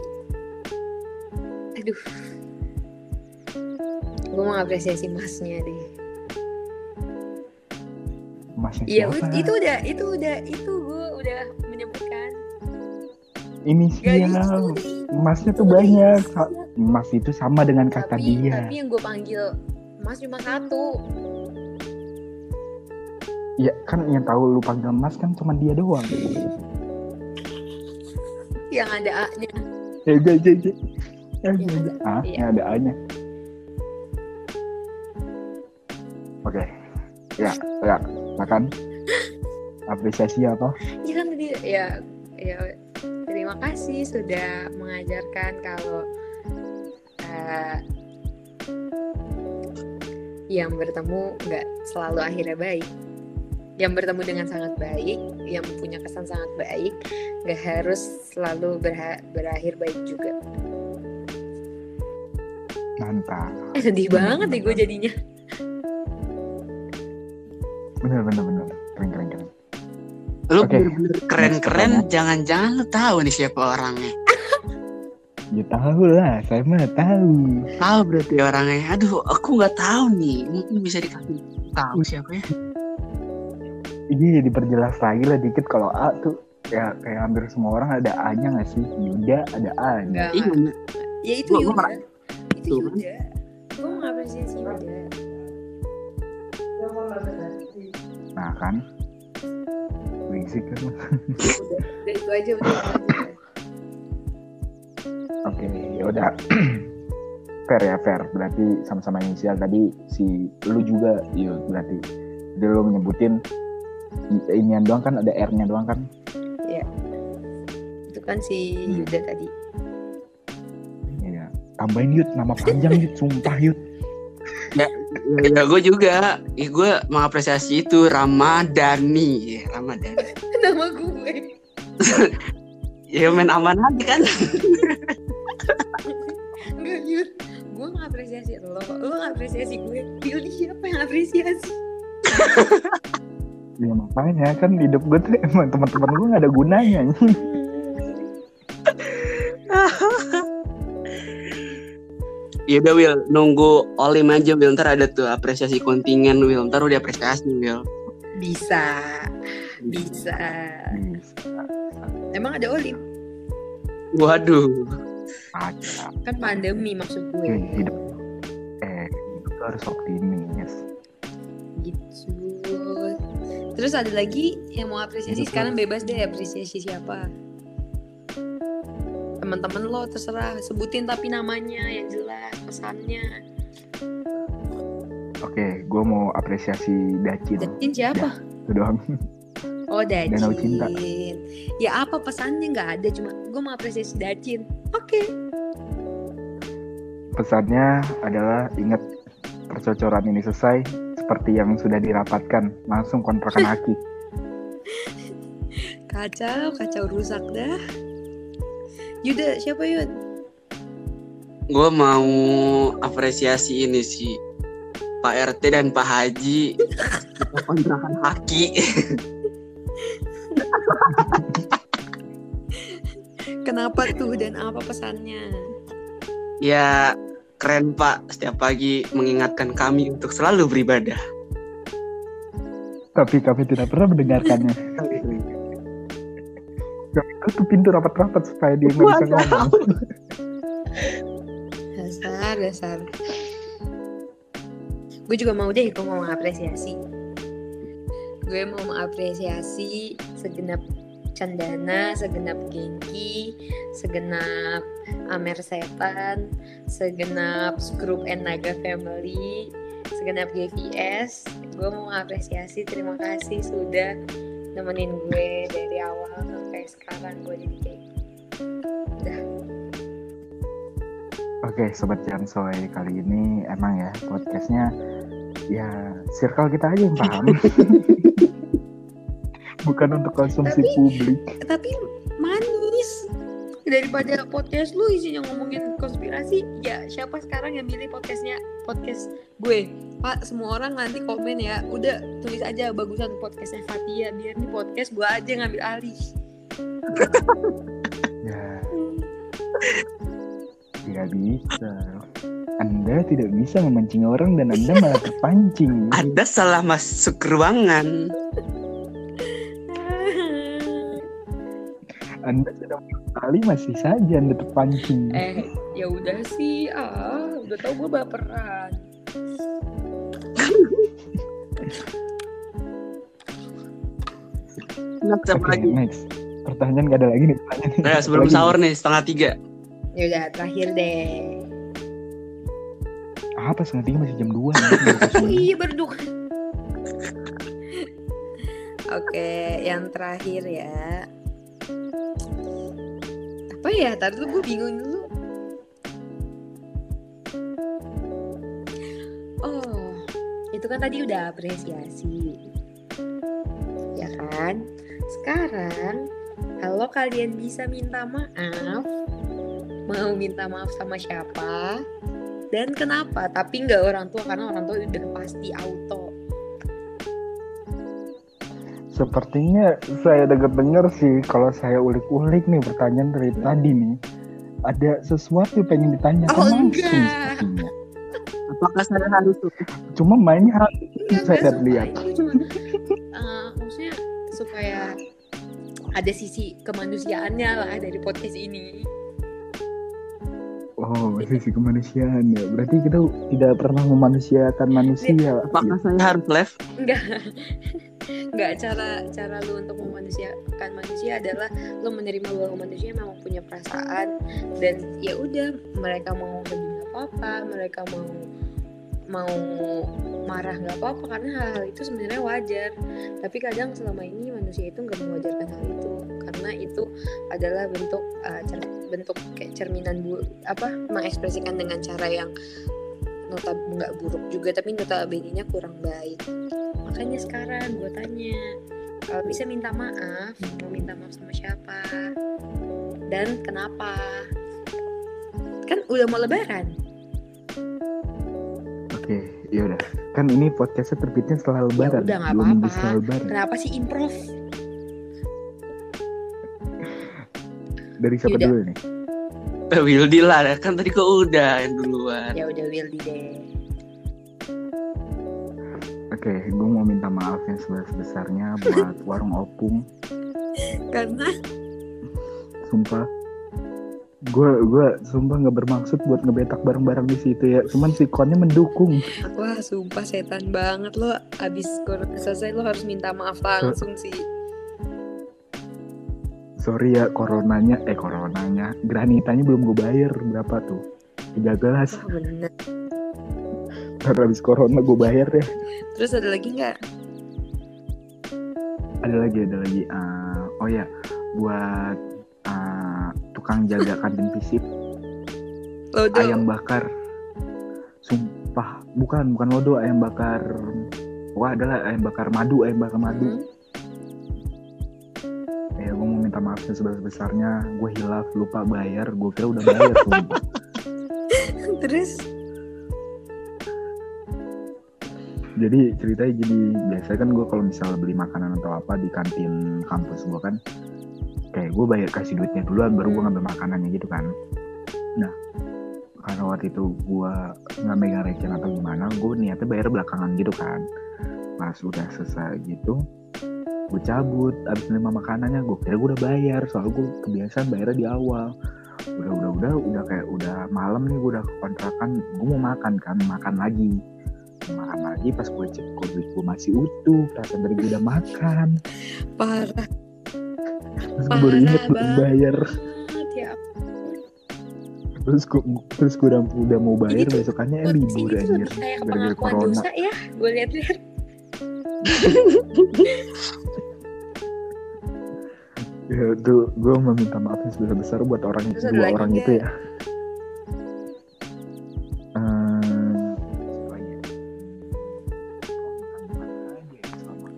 aduh. Gue mau ngapresiasi masnya deh. Masnya iya siapa? itu udah itu udah itu gue udah menyebutkan. Inisial itu masnya tuh banyak. mas itu sama dengan kata tapi dia. tapi yang gue panggil mas cuma satu. Ya kan yang tahu lu panggil mas kan cuma dia doang. Yang ada a nya ya ya ya ya ya, Yang ya, ada, iya. ada a nya oke. Ya ya makan. Apresiasi apa? Ya kan tadi ya ya terima kasih sudah mengajarkan kalau eh, yang bertemu nggak selalu akhirnya baik. Yang bertemu dengan sangat baik yang punya kesan sangat baik nggak harus selalu berha- berakhir baik juga mantap eh, sedih banget nih gue jadinya bener bener bener keren keren keren lu Oke. bener-bener keren-keren jangan-jangan lu tahu nih siapa orangnya. ya tahu lah saya mah tahu Tahu berarti orangnya. Aduh, aku nggak tahu nih. Mungkin bisa dikasih tahu siapa ya? iya diperjelas lagi lah dikit kalau A tuh ya kayak hampir semua orang ada A nya nggak sih Yuda ada A nya Nggak. Iya, ya itu Yuda itu kan. Gue mau ngapresiasi Yuda nah kan berisik kan udah itu aja udah Oke, ya udah. fair ya, fair. Berarti sama-sama inisial tadi si lu juga, iya berarti. Jadi lu menyebutin inian doang kan ada R-nya doang kan? itu kan si Hmm. Yuda tadi Iya. Tambahin Yud, nama panjang Yud, sumpah Yud. ya gue juga ya, gue mengapresiasi itu Ramadhani ya, Ramadhani Nama gue. ya main aman aja kan Enggak, Yud. Gue ngapresiasi lo. Lo ngapresiasi gue. Pilih siapa yang apresiasi? Ya makanya kan hidup gue tuh emang teman-teman gue gak ada gunanya. ya udah Will nunggu Olim aja Will ntar ada tuh apresiasi kontingen Will ntar udah apresiasi Will Bisa. Bisa. Bisa. Emang ada Olim? waduh Ada. Kan pandemi maksud gue. Oke, hidup. Eh, hidup tuh harus optimis. Gitu. Terus ada lagi yang mau apresiasi Hidup sekarang bebas deh apresiasi siapa? Teman-teman lo terserah sebutin tapi namanya yang jelas pesannya. Oke, gue mau apresiasi Dacil. Dacin siapa? Itu doang. Oh Dacin. Danau Cinta. Ya apa pesannya nggak ada cuma gue mau apresiasi Dacin. Oke. Pesannya adalah ingat percocoran ini selesai seperti yang sudah dirapatkan langsung kontrakan Aki. Kacau, kacau rusak dah. Yuda, siapa Yud? gue mau apresiasi ini sih Pak RT dan Pak Haji kontrakan haki Kenapa tuh dan apa pesannya? ya keren Pak setiap pagi mengingatkan kami untuk selalu beribadah Tapi kami tidak pernah mendengarkannya. Tutup pintu rapat-rapat supaya dia nggak bisa ngomong. Dasar, dasar. Gue juga mau deh, gue mau mengapresiasi. Gue mau mengapresiasi segenap candana, segenap gengki, segenap Amer Setan, segenap grup and Naga Family, segenap GVS. Gue mau mengapresiasi, terima kasih sudah nemenin gue dari awal sampai sekarang gue jadi kayak gini. Oke, Sobat Jansoy, kali ini emang ya podcastnya ya circle kita aja yang paham. Bukan untuk konsumsi Tapi- publik. tapi manis daripada podcast lu isinya ngomongin konspirasi ya siapa sekarang yang milih podcastnya podcast gue pak semua orang nanti komen ya udah tulis aja bagusan podcastnya Fatia biar nih podcast gue aja yang ngambil alih Ya, tidak bisa. Anda tidak bisa memancing orang dan Anda malah terpancing. Anda salah masuk ruangan Anda sudah kali masih saja Anda terpancing. eh ya udah sih ah udah tau gue baperan Next, apa Oke, lagi? next. Pertanyaan gak ada lagi nih pertanyaan. Nah, sebelum Lagi. sahur nih setengah tiga. Ya udah terakhir deh. Apa setengah tiga masih jam 2 oh iya berdua oke yang terakhir ya. Apa ya tadi tuh gue bingung dulu. Oh itu kan tadi udah apresiasi ya kan sekarang kalau kalian bisa minta maaf mau minta maaf sama siapa dan kenapa tapi nggak orang tua karena orang tua udah pasti auto Sepertinya saya dengar-dengar sih kalau saya ulik-ulik nih pertanyaan dari tadi nih. Ada sesuatu yang pengen ditanyakan Oh, langsung enggak. sepertinya. Apakah saya harus Cuma mainnya Enggak, saya lihat. cuma eh, maksudnya supaya ada sisi kemanusiaannya lah dari podcast ini. Oh, sisi kemanusiaan ya. Berarti kita tidak pernah memanusiakan manusia. apakah saya harus live Enggak. Enggak cara cara lu untuk memanusiakan manusia adalah lu menerima bahwa manusia memang punya perasaan dan ya udah mereka mau sedih nggak apa-apa, mereka mau mau marah nggak apa-apa karena hal-hal itu sebenarnya wajar. Tapi kadang selama ini manusia itu nggak mewajarkan hal itu karena itu adalah bentuk uh, cer- bentuk kayak cerminan bu apa mengekspresikan dengan cara yang nota nggak buruk juga tapi nota nya kurang baik. Makanya sekarang gue tanya kalau bisa minta maaf mau minta maaf sama siapa? Dan kenapa? Kan udah mau lebaran Oke, ya udah. Kan ini podcastnya terbitnya setelah lebaran. udah, nggak apa-apa. setelah lebaran. kenapa sih improv Dari siapa Yaudah. dulu nih? Eh, Wildy lah kan tadi kok udah yang duluan ya udah Wildy deh Oke, gue mau minta maaf yang sebesar-besarnya buat warung opung. karena Sumpah. Gue gue sumpah nggak bermaksud buat ngebetak bareng-bareng di situ ya. Cuman si konnya mendukung. wah sumpah setan banget lo abis corona selesai lo harus minta maaf langsung sih Sorry ya coronanya, eh coronanya, granitanya belum gue bayar berapa tuh? 13 wah bener Ntar habis corona gue bayar ya. terus ada lagi nggak Ada lagi, ada lagi. Ah, oh ya, buat ah, tukang jaga kantin visip Lodo. Ayam bakar. Sumpah bukan bukan lodo ayam bakar. Wah adalah ayam bakar madu ayam bakar madu. Hmm. ya gue mau minta maaf sebesar besarnya gue hilaf lupa bayar. Gue kira udah bayar terus? Jadi ceritanya jadi biasanya kan gue kalau misalnya beli makanan atau apa di kantin kampus gue kan kayak gue bayar kasih duitnya duluan baru gue ngambil makanannya gitu kan. Nah karena waktu itu gue nggak megang receh atau gimana gue niatnya bayar belakangan gitu kan. Pas udah selesai gitu gue cabut abis nerima makanannya gue kira gue udah bayar soalnya gue kebiasaan bayarnya di awal. Udah udah udah udah kayak udah malam nih gue udah kontrakan gue mau makan kan makan lagi. Makan lagi pas gue cek duit gue masih utuh perasaan dari gue udah makan. Parah terus gue baru inget Parah belum bayar ya terus gue terus gue udah, udah mau bayar besokannya Kondisi libur itu kayak gara-gara corona. dosa ya. Gue lihat-lihat ya tuh gue meminta maaf yang sebesar besar buat orang Terus ada dua orang nggak? itu ya. Ya?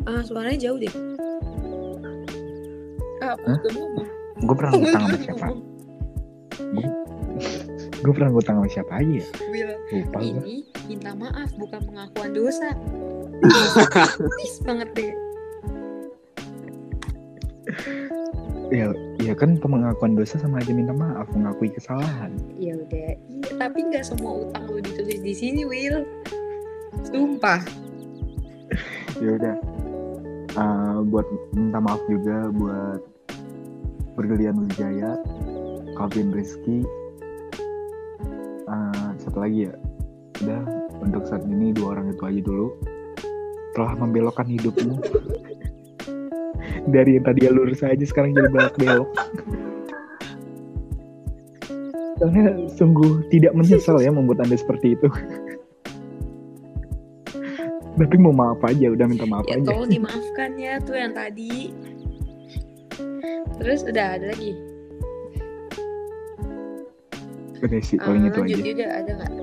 ah suaranya jauh deh ngomong gue pernah ngutang sama siapa? Gue pernah ngutang sama siapa aja ya? Lupa gue ini minta maaf bukan pengakuan dosa. Please banget deh. Ya ya kan pengakuan dosa sama aja minta maaf mengakui kesalahan. Ya udah iya tapi nggak semua utang lo ditulis di sini Will. Sumpah. Ya udah. Eh, buat minta maaf juga buat Bergelian Wijaya Calvin Rizky Eh, satu lagi ya. Udah untuk saat ini dua orang itu aja dulu. Telah membelokkan hidupmu. Dari yang tadi lurus aja sekarang jadi belok belok soalnya sungguh tidak menyesal ya membuat anda seperti itu. Tapi mau maaf aja udah minta maaf ya aja. tolong dimaafkan ya tuh yang tadi terus udah ada lagi udah sih Ah, paling itu lanjut aja juga ada nggak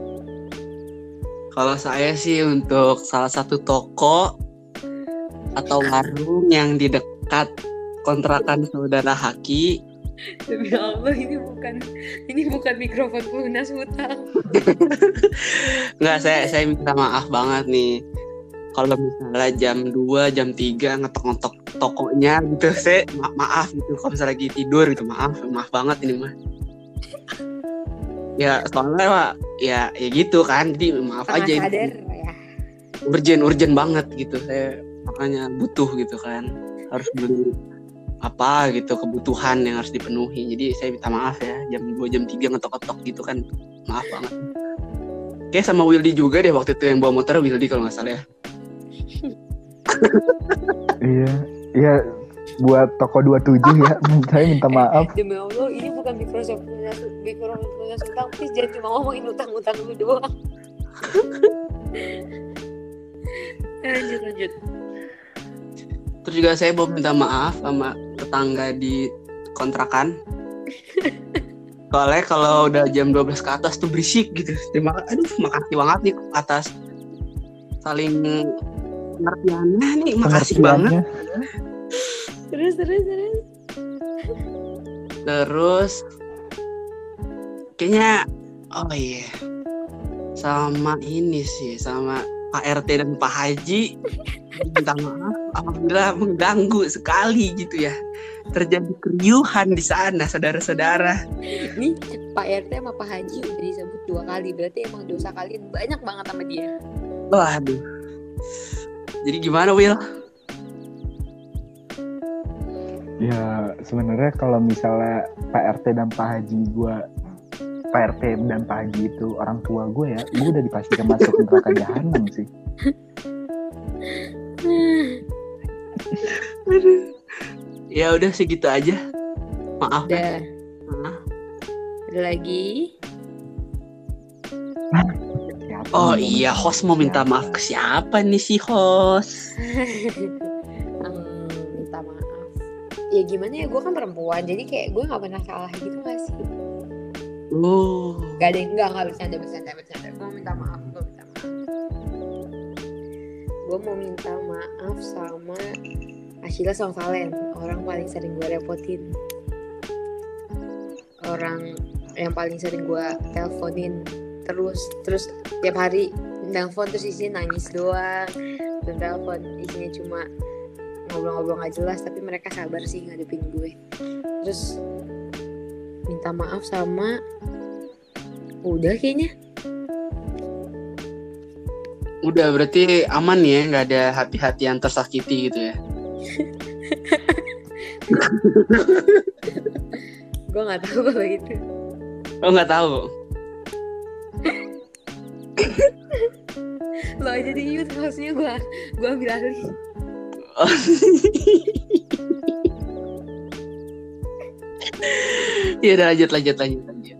Kalau saya sih untuk salah satu toko atau warung yang di dekat kontrakan saudara Haki. demi Allah ini bukan ini bukan mikrofon pelunas hutang Nggak, saya saya minta maaf banget nih. Kalau misalnya jam 2, jam 3 ngetok-ngetok tokonya gitu, saya ma- maaf gitu. Kalau misalnya lagi tidur gitu, maaf, maaf banget ini mah. Ya soalnya Pak, ya ya gitu kan, jadi maaf Tengah aja. sadar ya. Urgent urgent banget gitu saya makanya butuh gitu kan harus beli apa gitu kebutuhan yang harus dipenuhi. Jadi saya minta maaf ya jam 2 jam 3 ngetok-ngetok gitu kan maaf banget. Kayak sama Wildy juga deh waktu itu yang bawa motor Wildy kalau nggak salah ya. Iya iya buat toko 27 ya saya minta maaf demi Allah ini bukan mikrofon pelunas mikrofon pelunas hutang please jangan cuma ngomongin utang-utang lu doang lanjut lanjut terus juga saya mau minta maaf sama tetangga di kontrakan Soalnya kalau udah jam 12 ke atas tuh berisik gitu. Terima aduh makasih banget nih ke atas. Saling pengertiannya nih, makasih banget. Terus terus terus Terus kayaknya oh iya. Sama ini sih, sama Pak RT dan Pak Haji minta maaf apabila mengganggu sekali gitu ya. Terjadi keriuhan di sana, saudara-saudara. nih Pak RT sama Pak Haji udah disebut dua kali berarti emang dosa kalian banyak banget sama dia Waduh. Jadi gimana, Will? Ya sebenarnya kalau misalnya Pak RT dan Pak Haji gue Pak RT dan Pak Haji itu orang tua gue ya, gue udah dipastikan masuk neraka jahanam sih. Ya udah segitu aja. Maaf. ya. udah ada lagi Oh yang iya, host mau minta maaf ke siapa nih si host? Hmm, minta maaf ya gimana ya gue kan perempuan jadi kayak gue nggak pernah salah gitu gak sih Oh. Gak ada yang enggak enggak bercanda bercanda bercanda. Gue minta maaf, gue minta maaf. Gue mau minta maaf sama Ashila sama Valen, orang paling sering gue repotin. Orang yang paling sering gue teleponin terus terus tiap hari nelfon terus isinya nangis doang dan telepon isinya cuma ngobrol-ngobrol gak jelas tapi mereka sabar sih ngadepin gue terus minta maaf sama udah kayaknya Udah berarti aman ya, nggak ada hati-hati yang tersakiti gitu ya. gue nggak tahu kalau gitu Oh nggak tahu. Lo aja di mute harusnya gue gue ambil alih ya udah lanjut lanjut lanjut lanjut.